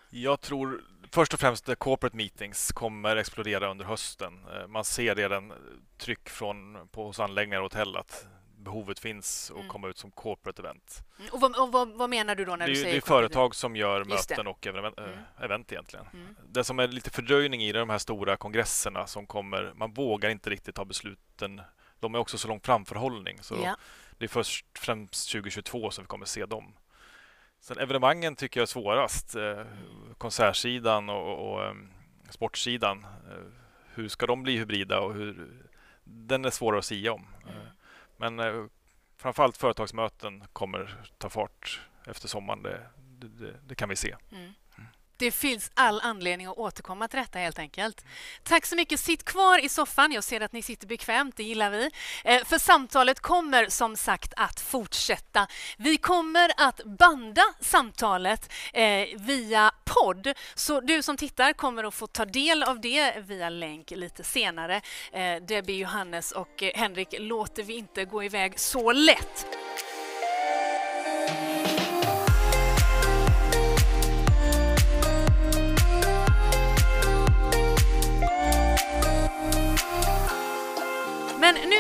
[SPEAKER 5] Jag tror först och främst att corporate meetings kommer explodera under hösten. Eh, Man ser redan tryck från, på, hos anläggningar och hotell att behovet finns och
[SPEAKER 1] Mm.
[SPEAKER 5] komma ut som corporate event.
[SPEAKER 1] Mm, Och vad, och vad, vad menar du då när
[SPEAKER 5] Det
[SPEAKER 1] du säger
[SPEAKER 5] det är företag som gör möten och event,
[SPEAKER 1] Mm.
[SPEAKER 5] äh, event egentligen.
[SPEAKER 1] Mm.
[SPEAKER 5] Det som är lite fördröjning i det är de här stora kongresserna som kommer. Man vågar inte riktigt ta besluten. De är också så lång framförhållning. Så
[SPEAKER 1] Ja.
[SPEAKER 5] det är först främst 2022 som vi kommer se dem. Sen evenemangen tycker jag är svårast. Eh, konsertsidan och, och, em, sportsidan. Eh, hur ska de bli hybrida och hur... Den är svårare att sia om.
[SPEAKER 1] Mm.
[SPEAKER 5] Eh, men framförallt företagsmöten kommer ta fart efter sommaren. Det, det, det, det kan vi se.
[SPEAKER 1] Mm. Det finns all anledning att återkomma till detta helt enkelt. Tack så mycket. Sitt kvar i soffan. Jag ser att ni sitter bekvämt, det gillar vi. Eh, för samtalet kommer som sagt att fortsätta. Vi kommer att banda samtalet eh, via podd. Så du som tittar kommer att få ta del av det via länk lite senare. Eh, Debbie, Johannes och Henrik låter vi inte gå iväg så lätt.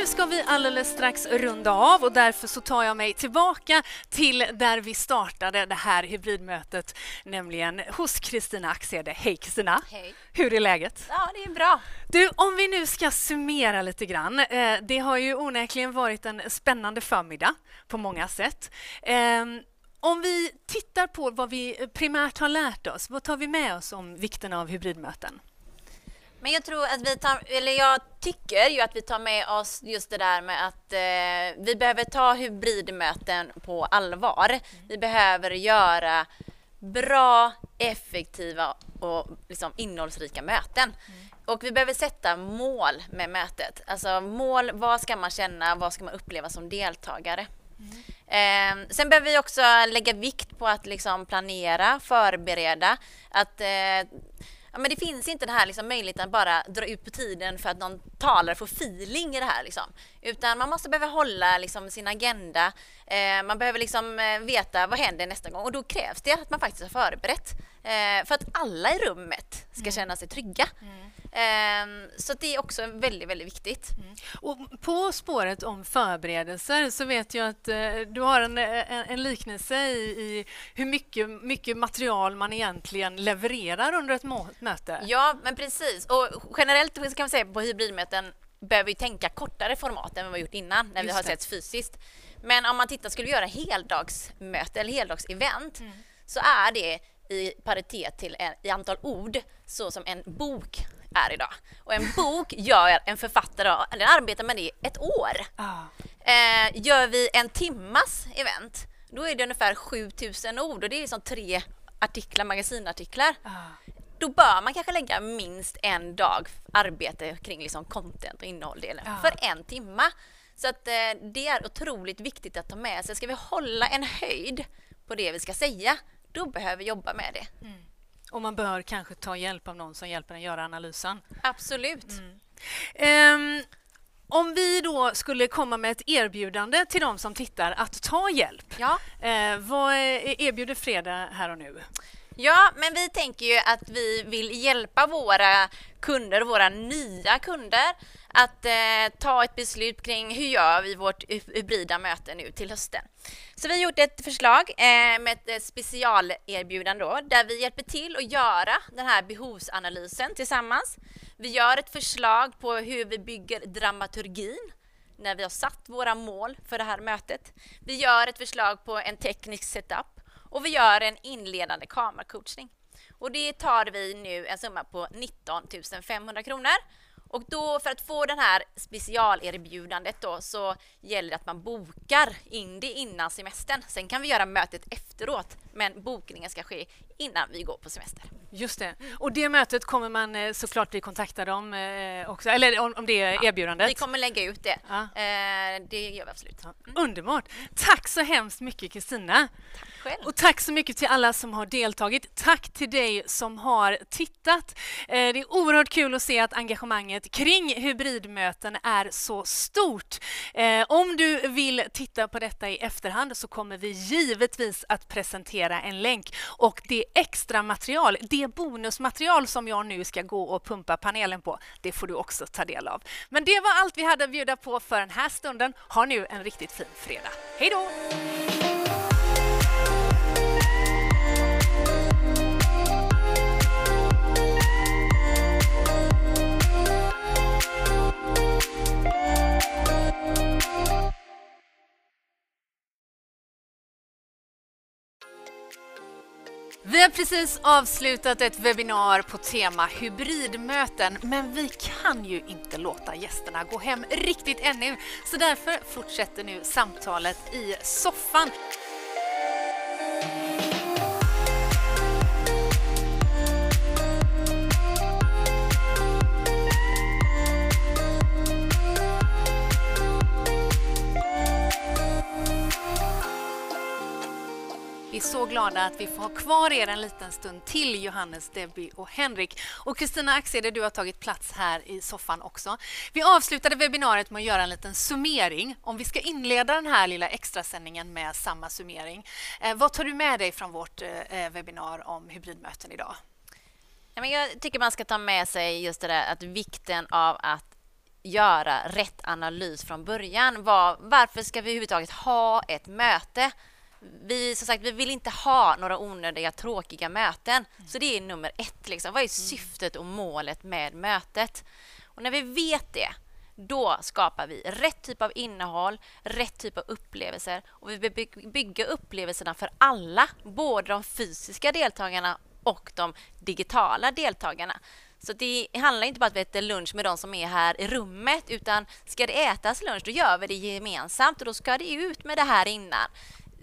[SPEAKER 1] Nu ska vi alldeles strax runda av och därför så tar jag mig tillbaka till där vi startade det här hybridmötet, nämligen hos Kristina Axede. Hej Kristina!
[SPEAKER 2] Hej.
[SPEAKER 1] Hur är läget?
[SPEAKER 2] Ja, det är bra.
[SPEAKER 1] Du, om vi nu ska summera lite grann. Eh, det har ju onekligen varit en spännande förmiddag på många sätt. Eh, om vi tittar på vad vi primärt har lärt oss, vad tar vi med oss om vikten av hybridmöten?
[SPEAKER 2] Men jag tror att vi tar, eller jag tycker ju att vi tar med oss just det där med att eh, vi behöver ta hybridmöten på allvar. Vi behöver göra bra, effektiva och liksom innehållsrika möten. Och vi behöver sätta mål med mötet. Alltså mål, vad ska man känna, vad ska man uppleva som deltagare? Eh, sen behöver vi också lägga vikt på att liksom planera, förbereda, att eh, Ja, men det finns inte den här liksom möjligheten att bara dra ut på tiden för att någon talare får feeling i det här. Liksom. Utan man måste behöva hålla liksom, sin agenda. Eh, man behöver liksom, eh, veta vad händer nästa gång och då krävs det att man faktiskt har förberett. Eh, för att alla i rummet ska känna sig trygga. Eh, så det är också väldigt, väldigt viktigt.
[SPEAKER 1] Och på spåret om förberedelser så vet jag att eh, du har en, en, en liknelse i, i hur mycket, mycket material man egentligen levererar under ett må- möte.
[SPEAKER 2] Ja, men precis. Och generellt kan man säga på hybridmöten behöver vi tänka kortare format än vad vi har gjort innan när vi
[SPEAKER 1] Just
[SPEAKER 2] har
[SPEAKER 1] det.
[SPEAKER 2] setts fysiskt. Men om man tittar, skulle vi göra heldagsmöte eller heldagsevent
[SPEAKER 1] Mm.
[SPEAKER 2] så är det i paritet till en, i antal ord så som en bok är idag. Och en bok gör en författare, den arbetar med det i ett år.
[SPEAKER 1] Ah.
[SPEAKER 2] Eh, gör vi en timmas event, då är det ungefär 7000 ord och det är liksom tre artiklar, magasinartiklar
[SPEAKER 1] Ah.
[SPEAKER 2] då bör man kanske lägga minst en dag arbete kring liksom content och innehålldelen
[SPEAKER 1] Ja.
[SPEAKER 2] för en timma. Så att eh, det är otroligt viktigt att ta med sig. Ska vi hålla en höjd på det vi ska säga, då behöver jobba med det.
[SPEAKER 1] Och man bör kanske ta hjälp av någon som hjälper en göra analysen.
[SPEAKER 2] Absolut.
[SPEAKER 1] Ehm, om vi då skulle komma med ett erbjudande till de som tittar att ta hjälp,
[SPEAKER 2] Ja.
[SPEAKER 1] eh, vad erbjuder Fredag här och nu?
[SPEAKER 2] Ja, men vi tänker ju att vi vill hjälpa våra kunder, våra nya kunder, att eh, ta ett beslut kring hur gör vi vårt hybrida möte nu till hösten. Så vi har gjort ett förslag eh, med ett eh, specialerbjudande då, där vi hjälper till att göra den här behovsanalysen tillsammans. Vi gör ett förslag på hur vi bygger dramaturgin när vi har satt våra mål för det här mötet. Vi gör ett förslag på en teknisk setup och vi gör en inledande kameracoachning. Och det tar vi nu en summa på 19 500 kronor. Och då för att få den här specialerbjudandet då så gäller det att man bokar in det innan semestern. Sen kan vi göra mötet efteråt, men bokningen ska ske innan vi går på semester.
[SPEAKER 1] Just det. Och det mötet kommer man eh, såklart bli kontaktad om eh, också, eller om, det erbjudandet.
[SPEAKER 2] Vi kommer lägga ut det.
[SPEAKER 1] Ja.
[SPEAKER 2] Eh, det gör vi absolut.
[SPEAKER 1] Ja, Underbart! Tack så hemskt mycket Kristina.
[SPEAKER 2] Själv.
[SPEAKER 1] Och tack så mycket till alla som har deltagit. Tack till dig som har tittat. Eh, det är oerhört kul att se att engagemanget kring hybridmöten är så stort. Eh, om du vill titta på detta i efterhand så kommer vi givetvis att presentera en länk och det extra material, det bonusmaterial som jag nu ska gå och pumpa panelen på, det får du också ta del av. Men det var allt vi hade att bjuda på för den här stunden. Ha nu en riktigt fin fredag. Hej då! Vi har precis avslutat ett webbinar på tema hybridmöten, men vi kan ju inte låta gästerna gå hem riktigt ännu, så därför fortsätter nu samtalet i soffan. Vi är så glada att vi får ha kvar er en liten stund till, Johannes, Debbie och Henrik. Och Kristina Axede, du har tagit plats här i soffan också. Vi avslutade webbinariet med att göra en liten summering. Om vi ska inleda den här lilla extrasändningen med samma summering. Eh, vad tar du med dig från vårt eh, eh webbinar om hybridmöten idag?
[SPEAKER 2] Jag tycker man ska ta med sig just det där att vikten av att göra rätt analys från början. Var, varför ska vi överhuvudtaget ha ett möte? Vi, som sagt, vi vill inte ha några onödiga, tråkiga möten. Så det är nummer ett. Liksom. Vad är syftet och målet med mötet? Och när vi vet det, då skapar vi rätt typ av innehåll, rätt typ av upplevelser och vi by- bygger upplevelserna för alla, både de fysiska deltagarna och de digitala deltagarna. Så det handlar inte bara om att vi äter lunch med de som är här i rummet utan ska det ätas lunch då gör vi det gemensamt och då ska det ut med det här innan.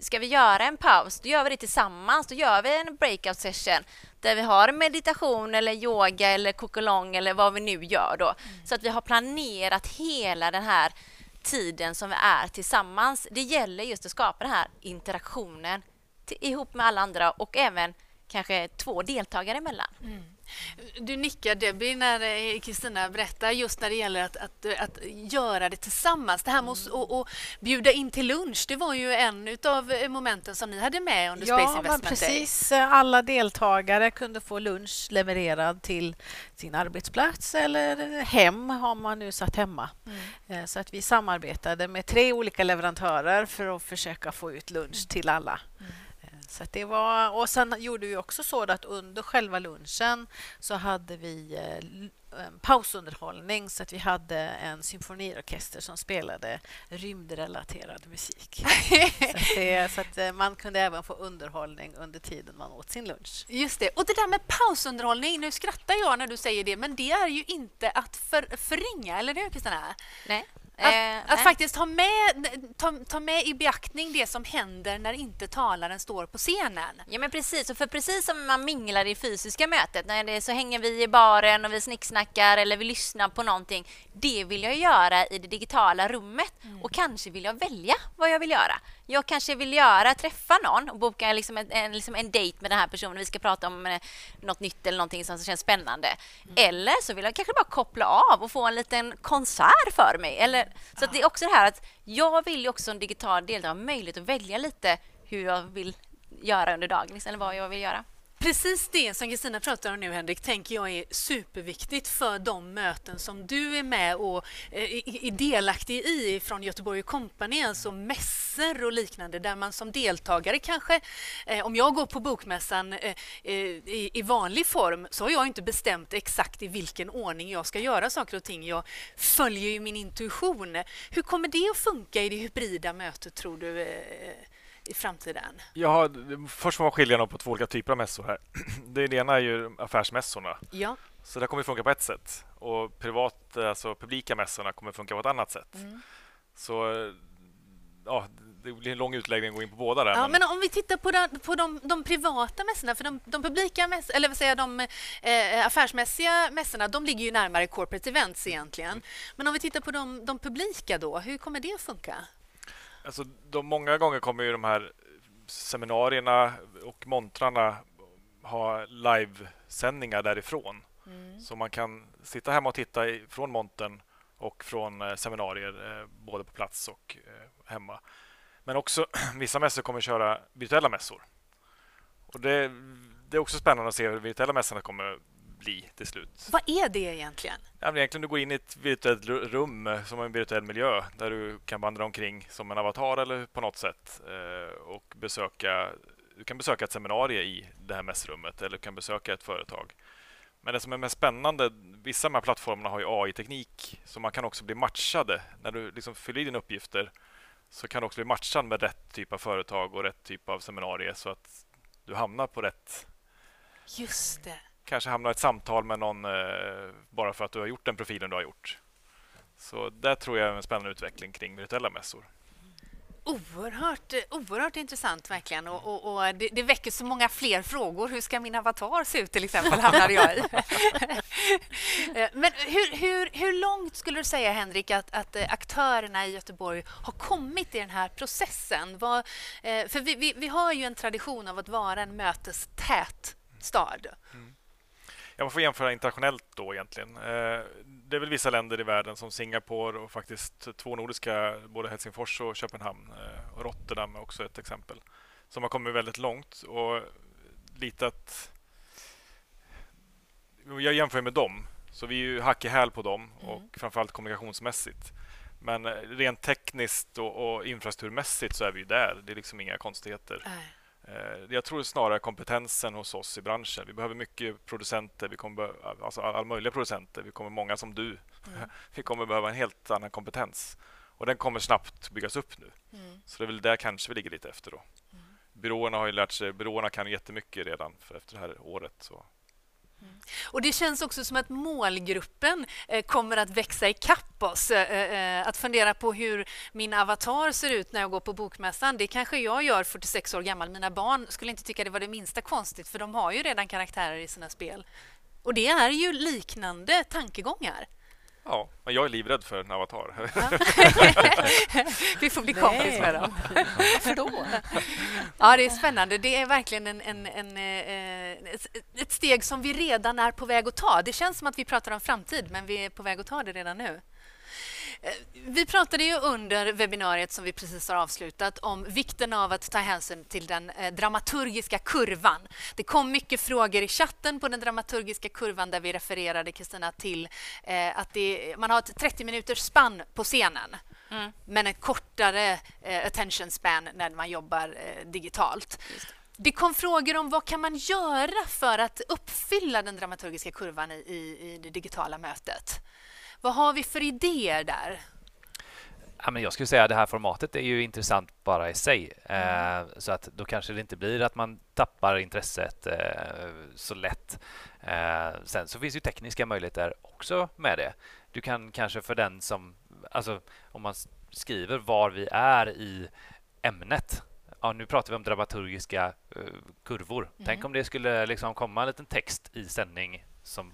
[SPEAKER 2] Ska vi göra en paus, då gör vi det tillsammans. Då gör vi en breakout session där vi har meditation eller yoga eller kokolong eller vad vi nu gör då. Så att vi har planerat hela den här tiden som vi är tillsammans. Det gäller just att skapa den här interaktionen till, ihop med alla andra och även kanske två deltagare emellan.
[SPEAKER 1] Du nickar Debbie när eh, Kristina berättar just när det gäller att, att, att göra det tillsammans. Det här med att
[SPEAKER 7] Mm.
[SPEAKER 1] bjuda in till lunch, det var ju en av momenten som ni hade med under Space
[SPEAKER 7] Ja, men
[SPEAKER 1] Investment Day.
[SPEAKER 7] precis. Alla deltagare kunde få lunch levererad till sin arbetsplats eller hem har man nu satt hemma. Eh, Så att vi samarbetade med tre olika leverantörer för att försöka få ut lunch till alla. Eh, Så att det var, och sen gjorde vi också så att under själva lunchen så hade vi eh, pausunderhållning så att vi hade en symfoniorkester som spelade rymdrelaterad musik. så att, det, så att eh, man kunde även få underhållning under tiden man åt sin lunch.
[SPEAKER 1] Just det. Och det där med pausunderhållning, nu skrattar jag när du säger det, men det är ju inte att för, förringa, eller hur Kristina?
[SPEAKER 2] Nej.
[SPEAKER 1] Att,
[SPEAKER 2] Eh,
[SPEAKER 1] att faktiskt ta med, ta, ta med i beaktning det som händer när inte talaren står på scenen.
[SPEAKER 2] Ja men precis, och för precis som man minglar i fysiska mötet, när det så hänger vi i baren och vi snicksnackar eller vi lyssnar på någonting. Det vill jag göra i det digitala rummet och kanske vill jag välja vad jag vill göra. Jag kanske vill göra, träffa någon och boka liksom en, en, liksom en dejt med den här personen. Vi ska prata om eh, något nytt eller någonting som känns spännande. Mm. Eller så vill jag kanske bara koppla av och få en liten konsert för mig. Eller, så det är också det här att jag vill ju också som digital deltagare ha möjlighet att välja lite hur jag vill göra under dagen, liksom, eller vad jag vill göra.
[SPEAKER 1] Precis det som Kristina pratar om nu, Henrik, tänker jag är superviktigt för de möten som du är med och eh, är delaktig i från Göteborg Company, alltså mässor och liknande, där man som deltagare kanske... Eh, om jag går på Bokmässan eh, i vanlig form så har jag inte bestämt exakt i vilken ordning jag ska göra saker och ting. Jag följer ju min intuition. Hur kommer det att funka i det hybrida mötet, tror du? I framtiden?
[SPEAKER 5] Ja, först får man skilja på två olika typer av mässor här. Det ena är ju affärsmässorna.
[SPEAKER 1] Ja.
[SPEAKER 5] Så det kommer funka på ett sätt. Och privat, alltså publika mässorna kommer funka på ett annat sätt. Mm. Så ja, det blir en lång utläggning att gå in på båda där.
[SPEAKER 1] Ja, men... men om vi tittar på, den, på de, de, privata mässorna, för de, de publika mäss, eller vad säger de eh, affärsmässiga mässorna, de ligger ju närmare corporate events egentligen. Men om vi tittar på de, de publika då, hur kommer det att funka?
[SPEAKER 5] Alltså, de, många gånger kommer ju de här seminarierna och montrarna ha livesändningar därifrån. Mm. Så man kan sitta hemma och titta från montern och från eh, seminarier, eh, både på plats och eh, hemma. Men också vissa mässor kommer köra virtuella mässor. Och det, det är också spännande att se hur virtuella mässorna kommer bli till slut.
[SPEAKER 1] Vad är det egentligen?
[SPEAKER 5] Ja, men egentligen du går in i ett virtuellt rum eh, som en virtuell miljö där du kan vandra omkring som en avatar eller på något sätt eh, och besöka du kan besöka ett seminarium i det här mässrummet eller du kan besöka ett företag. Men det som är mest spännande, vissa av de här plattformarna har ju AI-teknik så man kan också bli matchade. När du liksom fyller i dina uppgifter så kan du också bli matchad med rätt typ av företag och rätt typ av seminarier så att du hamnar på rätt
[SPEAKER 1] Just det
[SPEAKER 5] kanske hamna i ett samtal med någon eh, bara för att du har gjort den profilen du har gjort. Så där tror jag är en spännande utveckling kring virtuella mässor.
[SPEAKER 1] Oerhört, oerhört intressant verkligen och, och, och det, det, väcker så många fler frågor. Hur ska min avatar se ut till exempel, hamnade jag i. Eh, men hur, hur, hur långt skulle du säga, Henrik, att, att eh, aktörerna i Göteborg har kommit i den här processen? Eh, för vi, vi, vi, har ju en tradition av att vara en mötestät stad. Mm.
[SPEAKER 5] Ja, man får jämföra internationellt då egentligen. Eh, det är väl vissa länder i världen som Singapore och faktiskt två nordiska, både Helsingfors och Köpenhamn. Eh, och Rotterdam är också ett exempel. Som har kommit väldigt långt och lite att... Jag jämför med dem, så vi är ju hack i häl på dem och mm. framförallt kommunikationsmässigt. Men rent tekniskt och, och infrastrukturmässigt så är vi ju där. Det är liksom inga konstigheter. Nej. Eh, jag tror snarare kompetensen hos oss i branschen. Vi behöver mycket producenter, vi kommer alltså alla möjliga producenter. Vi kommer många som du. Mm. Vi kommer behöva en helt annan kompetens och den kommer snabbt byggas upp nu. Mm. Så det är väl där kanske vi ligger lite efter då. Mm. Byråerna har ju lärt sig, byråerna kan jättemycket redan för efter det här året. Så
[SPEAKER 1] och Det känns också som att målgruppen eh, kommer att växa i kapp oss. Eh, eh, att fundera på hur min avatar ser ut när jag går på Bokmässan, det kanske jag gör 46 år gammal. Mina barn skulle inte tycka det var det minsta konstigt, för de har ju redan karaktärer i sina spel. Och det är ju liknande tankegångar.
[SPEAKER 5] Ja, men jag är livrädd för en avatar.
[SPEAKER 1] Vi får bli kompis med dem.
[SPEAKER 7] Varför då?
[SPEAKER 1] Ja, det är spännande. Det är verkligen en, en, en, eh, ett steg som vi redan är på väg att ta. Det känns som att vi pratar om framtid, men vi är på väg att ta det redan nu. Eh, vi pratade ju under webbinariet som vi precis har avslutat om vikten av att ta hänsyn till den eh, dramaturgiska kurvan. Det kom mycket frågor i chatten på den dramaturgiska kurvan där vi refererade, Kristina, till eh, att det, man har ett 30 minuters spann på scenen. Mm. men en kortare attention span när man jobbar digitalt. Det kom frågor om vad kan man göra för att uppfylla den dramaturgiska kurvan i, i, i det digitala mötet. Vad har vi för idéer där?
[SPEAKER 6] Ja, men jag skulle säga att det här formatet är ju intressant bara i sig. Mm. Eh, så att då kanske det inte blir att man tappar intresset eh, så lätt. Eh, sen så finns ju tekniska möjligheter också med det. Du kan kanske för den som... Alltså om man skriver var vi är i ämnet. Ja, nu pratar vi om dramaturgiska kurvor. Mm. Tänk om det skulle liksom komma en liten text i sändning som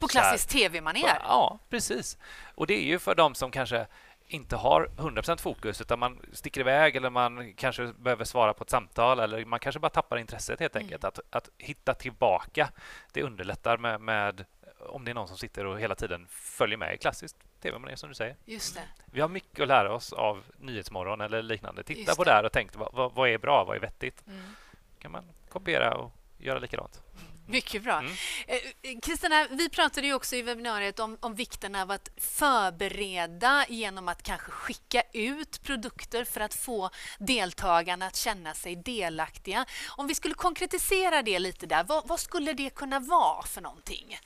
[SPEAKER 1] på klassiskt tv-manér?
[SPEAKER 6] Ja, precis. Och det är ju för dem som kanske inte har 100% fokus utan man sticker iväg eller man kanske behöver svara på ett samtal eller man kanske bara tappar intresset helt enkelt. Att, att hitta tillbaka, det underlättar med, med om det är någon som sitter och hela tiden följer med i klassiskt tv-manér som du säger.
[SPEAKER 1] Just det.
[SPEAKER 6] Vi har mycket att lära oss av Nyhetsmorgon eller liknande. Titta
[SPEAKER 1] Just
[SPEAKER 6] på
[SPEAKER 1] det.
[SPEAKER 6] här och tänk vad, vad, vad är bra, vad är vettigt?
[SPEAKER 1] Mm.
[SPEAKER 6] kan man kopiera och göra likadant.
[SPEAKER 1] Mycket bra.
[SPEAKER 6] Mm.
[SPEAKER 1] Eh, eh, Kristina, vi pratade ju också i webbinariet om, om vikten av att förbereda genom att kanske skicka ut produkter för att få deltagarna att känna sig delaktiga. Om vi skulle konkretisera det lite där, vad, vad skulle det kunna vara för någonting?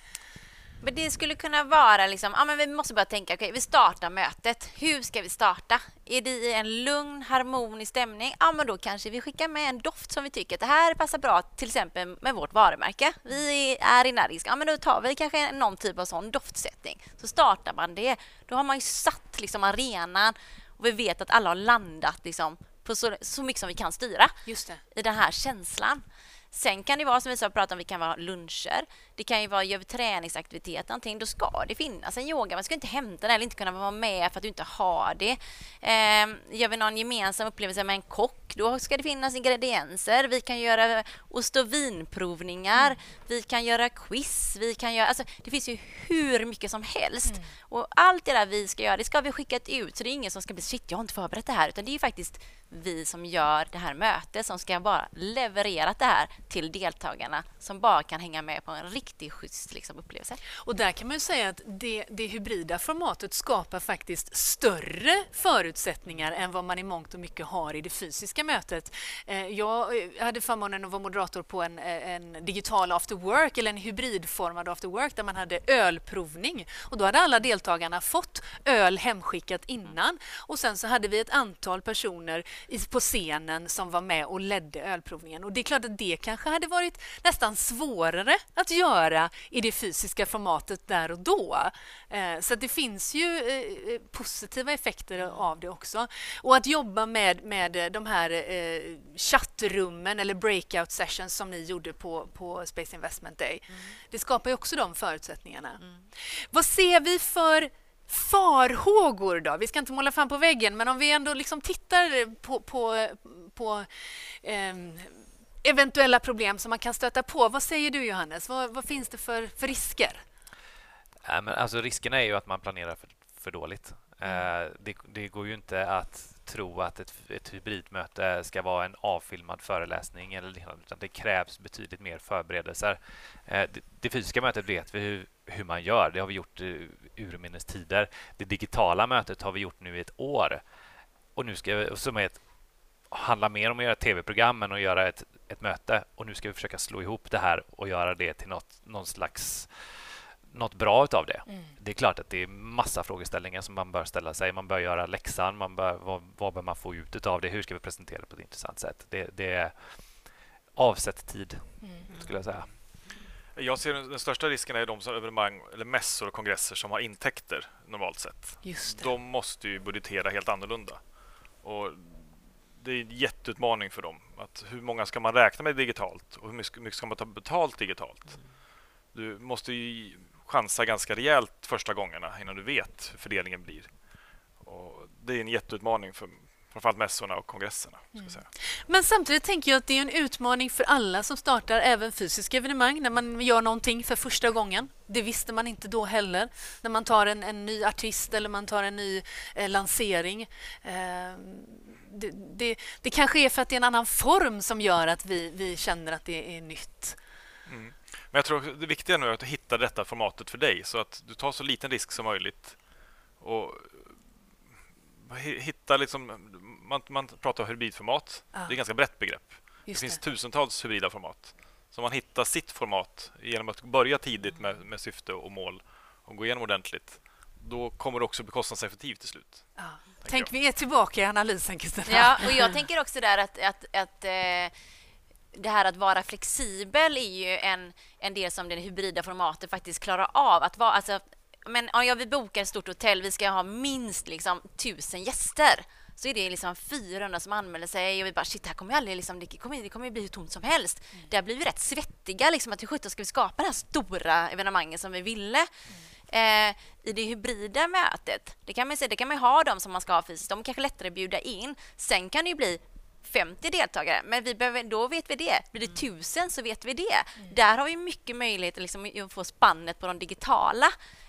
[SPEAKER 2] Men det skulle kunna vara liksom, ja men vi måste bara tänka, okej vi startar mötet. Hur ska vi starta? Är det i en lugn, harmonisk stämning? Ja men då kanske vi skickar med en doft som vi tycker att det här passar bra till exempel med vårt varumärke. Vi är energiska, ja men då tar vi kanske någon typ av sån doftsättning. Så startar man det. Då har man ju satt liksom arenan och vi vet att alla har landat liksom på så, så mycket som vi kan styra i den här känslan. Sen kan det vara som vi sa pratat om, vi kan vara luncher. Det kan ju vara, gör vi träningsaktivitet någonting, då ska det finnas en yoga. Man ska inte hämta den eller inte kunna vara med för att du inte har det. Eh, gör vi någon gemensam upplevelse med en kock, då ska det finnas ingredienser. Vi kan göra ost och vinprovningar, vi kan göra quiz, vi kan göra... Alltså, det finns ju hur mycket som helst. Och allt det där vi ska göra, det ska vi skicka ut. Så det är ingen som ska bli shit, jag har inte förberett det här. Utan det är faktiskt vi som gör det här mötet som ska bara leverera det här till deltagarna som bara kan hänga med på en riktigt schysst liksom, upplevelse.
[SPEAKER 1] Och där kan man ju säga att det, det hybrida formatet skapar faktiskt större förutsättningar än vad man i mångt och mycket har i det fysiska mötet. Eh, jag eh, hade förmånen att vara moderator på en, eh, en digital after work eller en hybridformad after work där man hade ölprovning. Och då hade alla deltagarna fått öl hemskickat innan och sen så hade vi ett antal personer på scenen som var med och ledde ölprovningen. Och det är klart att det kanske hade varit nästan svårare att göra i det fysiska formatet där och då. Eh, Så det finns ju eh, positiva effekter av det också. Och att jobba med, med de här eh, chattrummen eller breakout sessions som ni gjorde på, på Space Investment Day. Det skapar ju också de förutsättningarna. Vad ser vi för farhågor då? Vi ska inte måla fan på väggen, men om vi ändå liksom tittar på, på, på ehm, eventuella problem som man kan stöta på. Vad säger du Johannes? Vad, vad finns det för, för risker?
[SPEAKER 6] Nej, men alltså, riskerna är ju att man planerar för, för dåligt. Eh, det, det går ju inte att tro att ett, ett hybridmöte ska vara en avfilmad föreläsning eller liknande, utan det krävs betydligt mer förberedelser. Eh, det, det fysiska mötet vet vi hur, hur man gör. Det har vi gjort uh, urminnes tider. Det digitala mötet har vi gjort nu i ett år. Och nu ska vi, som är ett, handlar mer om att göra tv-program än att göra ett, ett möte. Och nu ska vi försöka slå ihop det här och göra det till något, någon slags något bra utav det. Det är klart att det är massa frågeställningar som man bör ställa sig. Man bör göra läxan. Man bör, vad, vad bör man få ut utav det? Hur ska vi presentera det på ett intressant sätt? Det, det är avsätt tid, skulle jag säga.
[SPEAKER 5] Jag ser den den största risken är de som evenemang eller mässor och kongresser som har intäkter normalt sett.
[SPEAKER 1] Just det.
[SPEAKER 5] De måste ju budgetera helt annorlunda. Och det är en jätteutmaning för dem. Att hur många ska man räkna med digitalt och hur mycket ska man ta betalt digitalt? Du måste ju chansa ganska rejält första gångerna innan du vet hur fördelningen blir. Och det är en jätteutmaning för framförallt mässorna och kongresserna. Säga.
[SPEAKER 1] Men samtidigt tänker jag att det är en utmaning för alla som startar även fysiska evenemang när man gör någonting för första gången. Det visste man inte då heller. När man tar en, en ny artist eller man tar en ny eh, lansering. Eh, det, det, det kanske är för att det är en annan form som gör att vi, vi känner att det är nytt.
[SPEAKER 5] Men jag tror också det viktiga nu är att hitta detta formatet för dig så att du tar så liten risk som möjligt. Och hi- hitta liksom, man, man pratar om hybridformat.
[SPEAKER 1] Ja.
[SPEAKER 5] Det är ett ganska brett begrepp.
[SPEAKER 1] Just
[SPEAKER 5] det finns
[SPEAKER 1] det.
[SPEAKER 5] tusentals hybrida format. Så man hittar sitt format genom att börja tidigt med, med syfte och mål och gå igenom ordentligt. Då kommer det också bli kostnadseffektivt till slut.
[SPEAKER 1] Ja. Tänk,
[SPEAKER 5] jag.
[SPEAKER 1] vi är tillbaka i analysen, Kristina.
[SPEAKER 2] Ja, och jag tänker också där att, att, att eh, det här att vara flexibel är ju en, en del som det hybrida formatet faktiskt klarar av. Att vara, alltså, men om jag vill boka ett stort hotell, vi ska ha minst liksom, tusen gäster så är det liksom 400 som anmäler sig och vi bara shit, här kommer aldrig, liksom, det, kommer, det kommer bli hur tomt som helst. Där blir vi rätt svettiga, liksom, att hur sjutton ska vi skapa det här stora evenemanget som vi ville? Eh, I det hybrida mötet, det kan man säga, det kan man ha de som man ska ha fysiskt, de kanske lättare att bjuda in. Sen kan det ju bli 50 deltagare, men vi behöver, då vet vi det. Blir det 1000 så vet vi det. Där har vi mycket möjlighet liksom, att få spannet på de digitala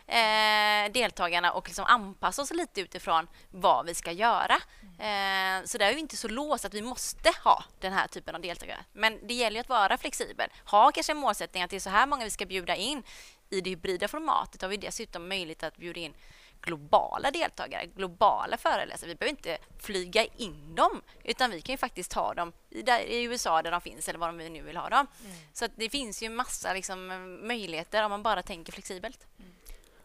[SPEAKER 2] eh, deltagarna och liksom anpassa oss lite utifrån vad vi ska göra. Eh, så det är ju inte så låst att vi måste ha den här typen av deltagare. Men det gäller att vara flexibel. Ha kanske en målsättning att det är så här många vi ska bjuda in. I det hybrida formatet har vi dessutom möjlighet att bjuda in globala deltagare, globala föreläsare. Vi behöver inte flyga in dem, utan vi kan ju faktiskt ha dem i, där, i USA där de finns eller var vi nu vill ha dem. Mm. Så det finns ju massa liksom, möjligheter om man bara tänker flexibelt. Mm.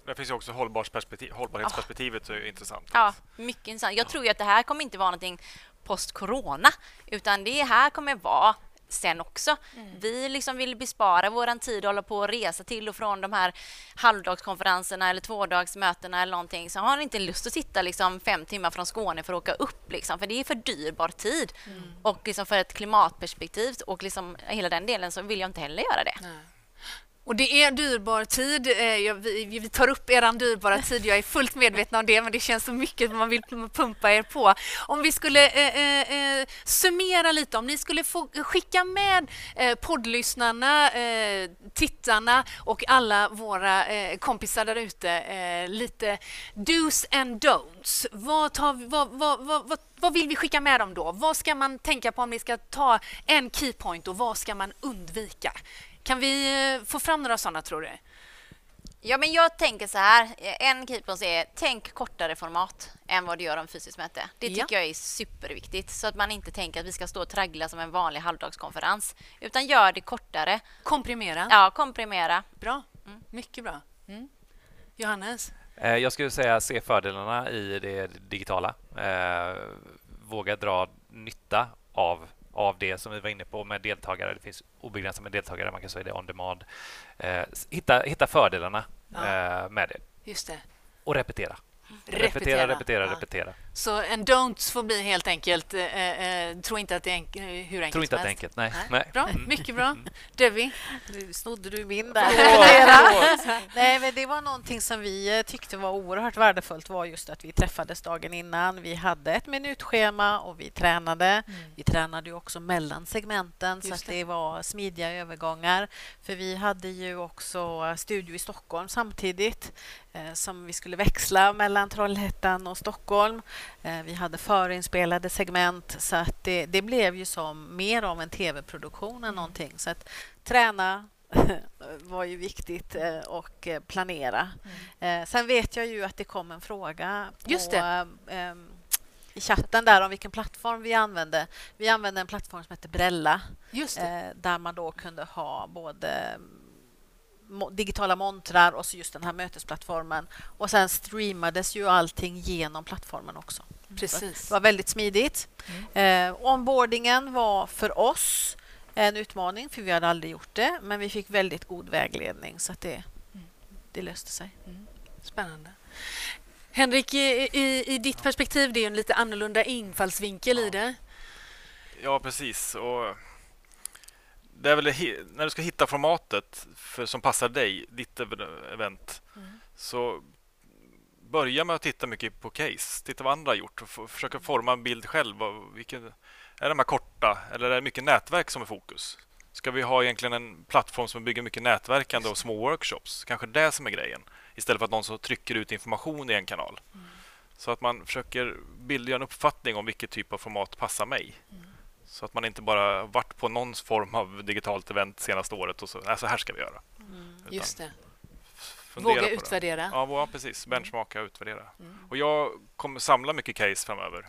[SPEAKER 5] Det finns ju också hållbarhetsperspektiv, hållbarhetsperspektivet. Oh. är intressant.
[SPEAKER 2] Ja, mycket intressant. Jag tror ju att det här kommer inte vara någonting post-corona, utan det här kommer vara sen också. Mm. Vi liksom vill bespara vår tid och hålla på och resa till och från de här halvdagskonferenserna eller tvådagsmötena eller någonting. Så har inte lust att sitta liksom fem timmar från Skåne för att åka upp, liksom, för det är för dyrbar tid. Mm. Och liksom för ett klimatperspektiv och liksom hela den delen så vill jag inte heller göra det. Nej.
[SPEAKER 1] Och det är dyrbar tid. Eh, vi tar upp er dyrbara tid. Jag är fullt medveten om det, men det känns så mycket man vill pumpa er på. Om vi skulle eh, eh, eh, summera lite, om ni skulle få skicka med eh, poddlyssnarna, eh, tittarna och alla våra eh, kompisar där ute eh, lite dos and don'ts. Vad, tar, vad, vad, vad, vad vill vi skicka med dem då? Vad ska man tänka på om ni ska ta en keypoint och vad ska man undvika? Kan vi eh, få fram några sådana, tror du?
[SPEAKER 2] Ja, men jag tänker så här. En keepers är tänk kortare format än vad du gör om fysiskt möte. Det tycker ja. jag är superviktigt så att man inte tänker att vi ska stå och traggla som en vanlig halvdagskonferens utan gör det kortare.
[SPEAKER 1] Komprimera.
[SPEAKER 2] Ja, komprimera.
[SPEAKER 1] Bra. Mm. Mycket bra. Mm. Johannes?
[SPEAKER 6] Eh, jag skulle säga se fördelarna i det digitala. Eh, våga dra nytta av av det som vi var inne på med deltagare. Det finns obegränsat med deltagare, man kan säga det on demand. Eh, hitta, hitta fördelarna ja. eh, med det.
[SPEAKER 1] Just det.
[SPEAKER 6] Och repetera. Repetera, repetera, ja. repetera.
[SPEAKER 1] Så en don'ts får bli helt enkelt, eh, eh, tro inte att det är enk hur enkelt
[SPEAKER 6] Tro inte att det är enkelt, nej. nej.
[SPEAKER 1] Bra, mm. mycket bra. Debbie?
[SPEAKER 7] Nu snodde du min där. nej, men det var någonting som vi eh, tyckte var oerhört värdefullt var just att vi träffades dagen innan. Vi hade ett minutschema och vi tränade. Mm. Vi tränade ju också mellan segmenten just så att det. det var smidiga övergångar. För vi hade ju också studio i Stockholm samtidigt eh, som vi skulle växla mellan Trollhättan och Stockholm. Eh, vi hade förinspelade segment så att det, det blev ju som mer av en tv-produktion än mm. någonting. Så att träna var ju viktigt eh, och eh, planera. Mm. Sen vet jag ju att det kom en fråga Just det. Um, i chatten där om vilken plattform vi använde. Vi använde en plattform som heter Brella där man då kunde ha både digitala montrar och så just den här mötesplattformen. Och sen streamades ju allting genom plattformen också.
[SPEAKER 1] Precis.
[SPEAKER 7] det var väldigt smidigt. Mm. Eh, onboardingen var för oss en utmaning, för vi hade aldrig gjort det. Men vi fick väldigt god vägledning, så att det, mm. det löste sig. Mm.
[SPEAKER 1] Spännande. Henrik, i, i, i, ditt perspektiv, det är en lite annorlunda infallsvinkel
[SPEAKER 5] ja.
[SPEAKER 1] i det.
[SPEAKER 5] Ja, precis. Och det är väl när du ska hitta formatet för, som passar dig, ditt event, mm. så börja med att titta mycket på case. Titta vad andra har gjort och försöka forma en bild själv. Vilken, är de här korta eller är det mycket nätverk som är fokus? Ska vi ha egentligen en plattform som bygger mycket nätverkande och små workshops? Kanske det som är grejen. Istället för att någon som trycker ut information i en kanal. Mm. Så att man försöker bilda en uppfattning om vilket typ av format passar mig. Mm. Så att man inte bara varit på någon form av digitalt event senaste året och så, nej, så här ska vi göra.
[SPEAKER 1] Mm, just det. Våga utvärdera.
[SPEAKER 5] Det. Ja, precis. Benchmarka och utvärdera. Mm. Och jag kommer samla mycket case framöver.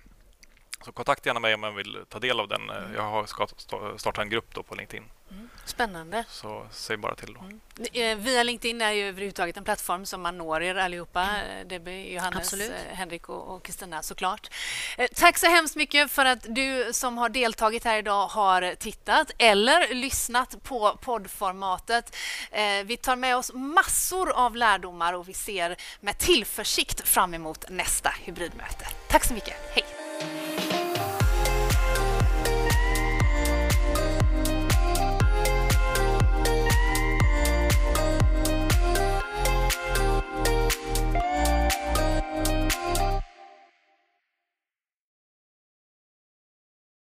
[SPEAKER 5] Så kontakta gärna mig om man vill ta del av den. Mm. Jag har startat en grupp då på LinkedIn.
[SPEAKER 1] Mm. Spännande.
[SPEAKER 5] Så säg bara till då. Mm.
[SPEAKER 1] Eh, via LinkedIn är ju överhuvudtaget en plattform som man når er allihopa. Mm. Debbie, Johannes, Absolut. Eh, Henrik och Kristina såklart. Eh, tack så hemskt mycket för att du som har deltagit här idag har tittat eller lyssnat på poddformatet. Vi tar med oss massor av lärdomar och vi ser med tillförsikt fram emot nästa hybridmöte. Tack så mycket. Hej!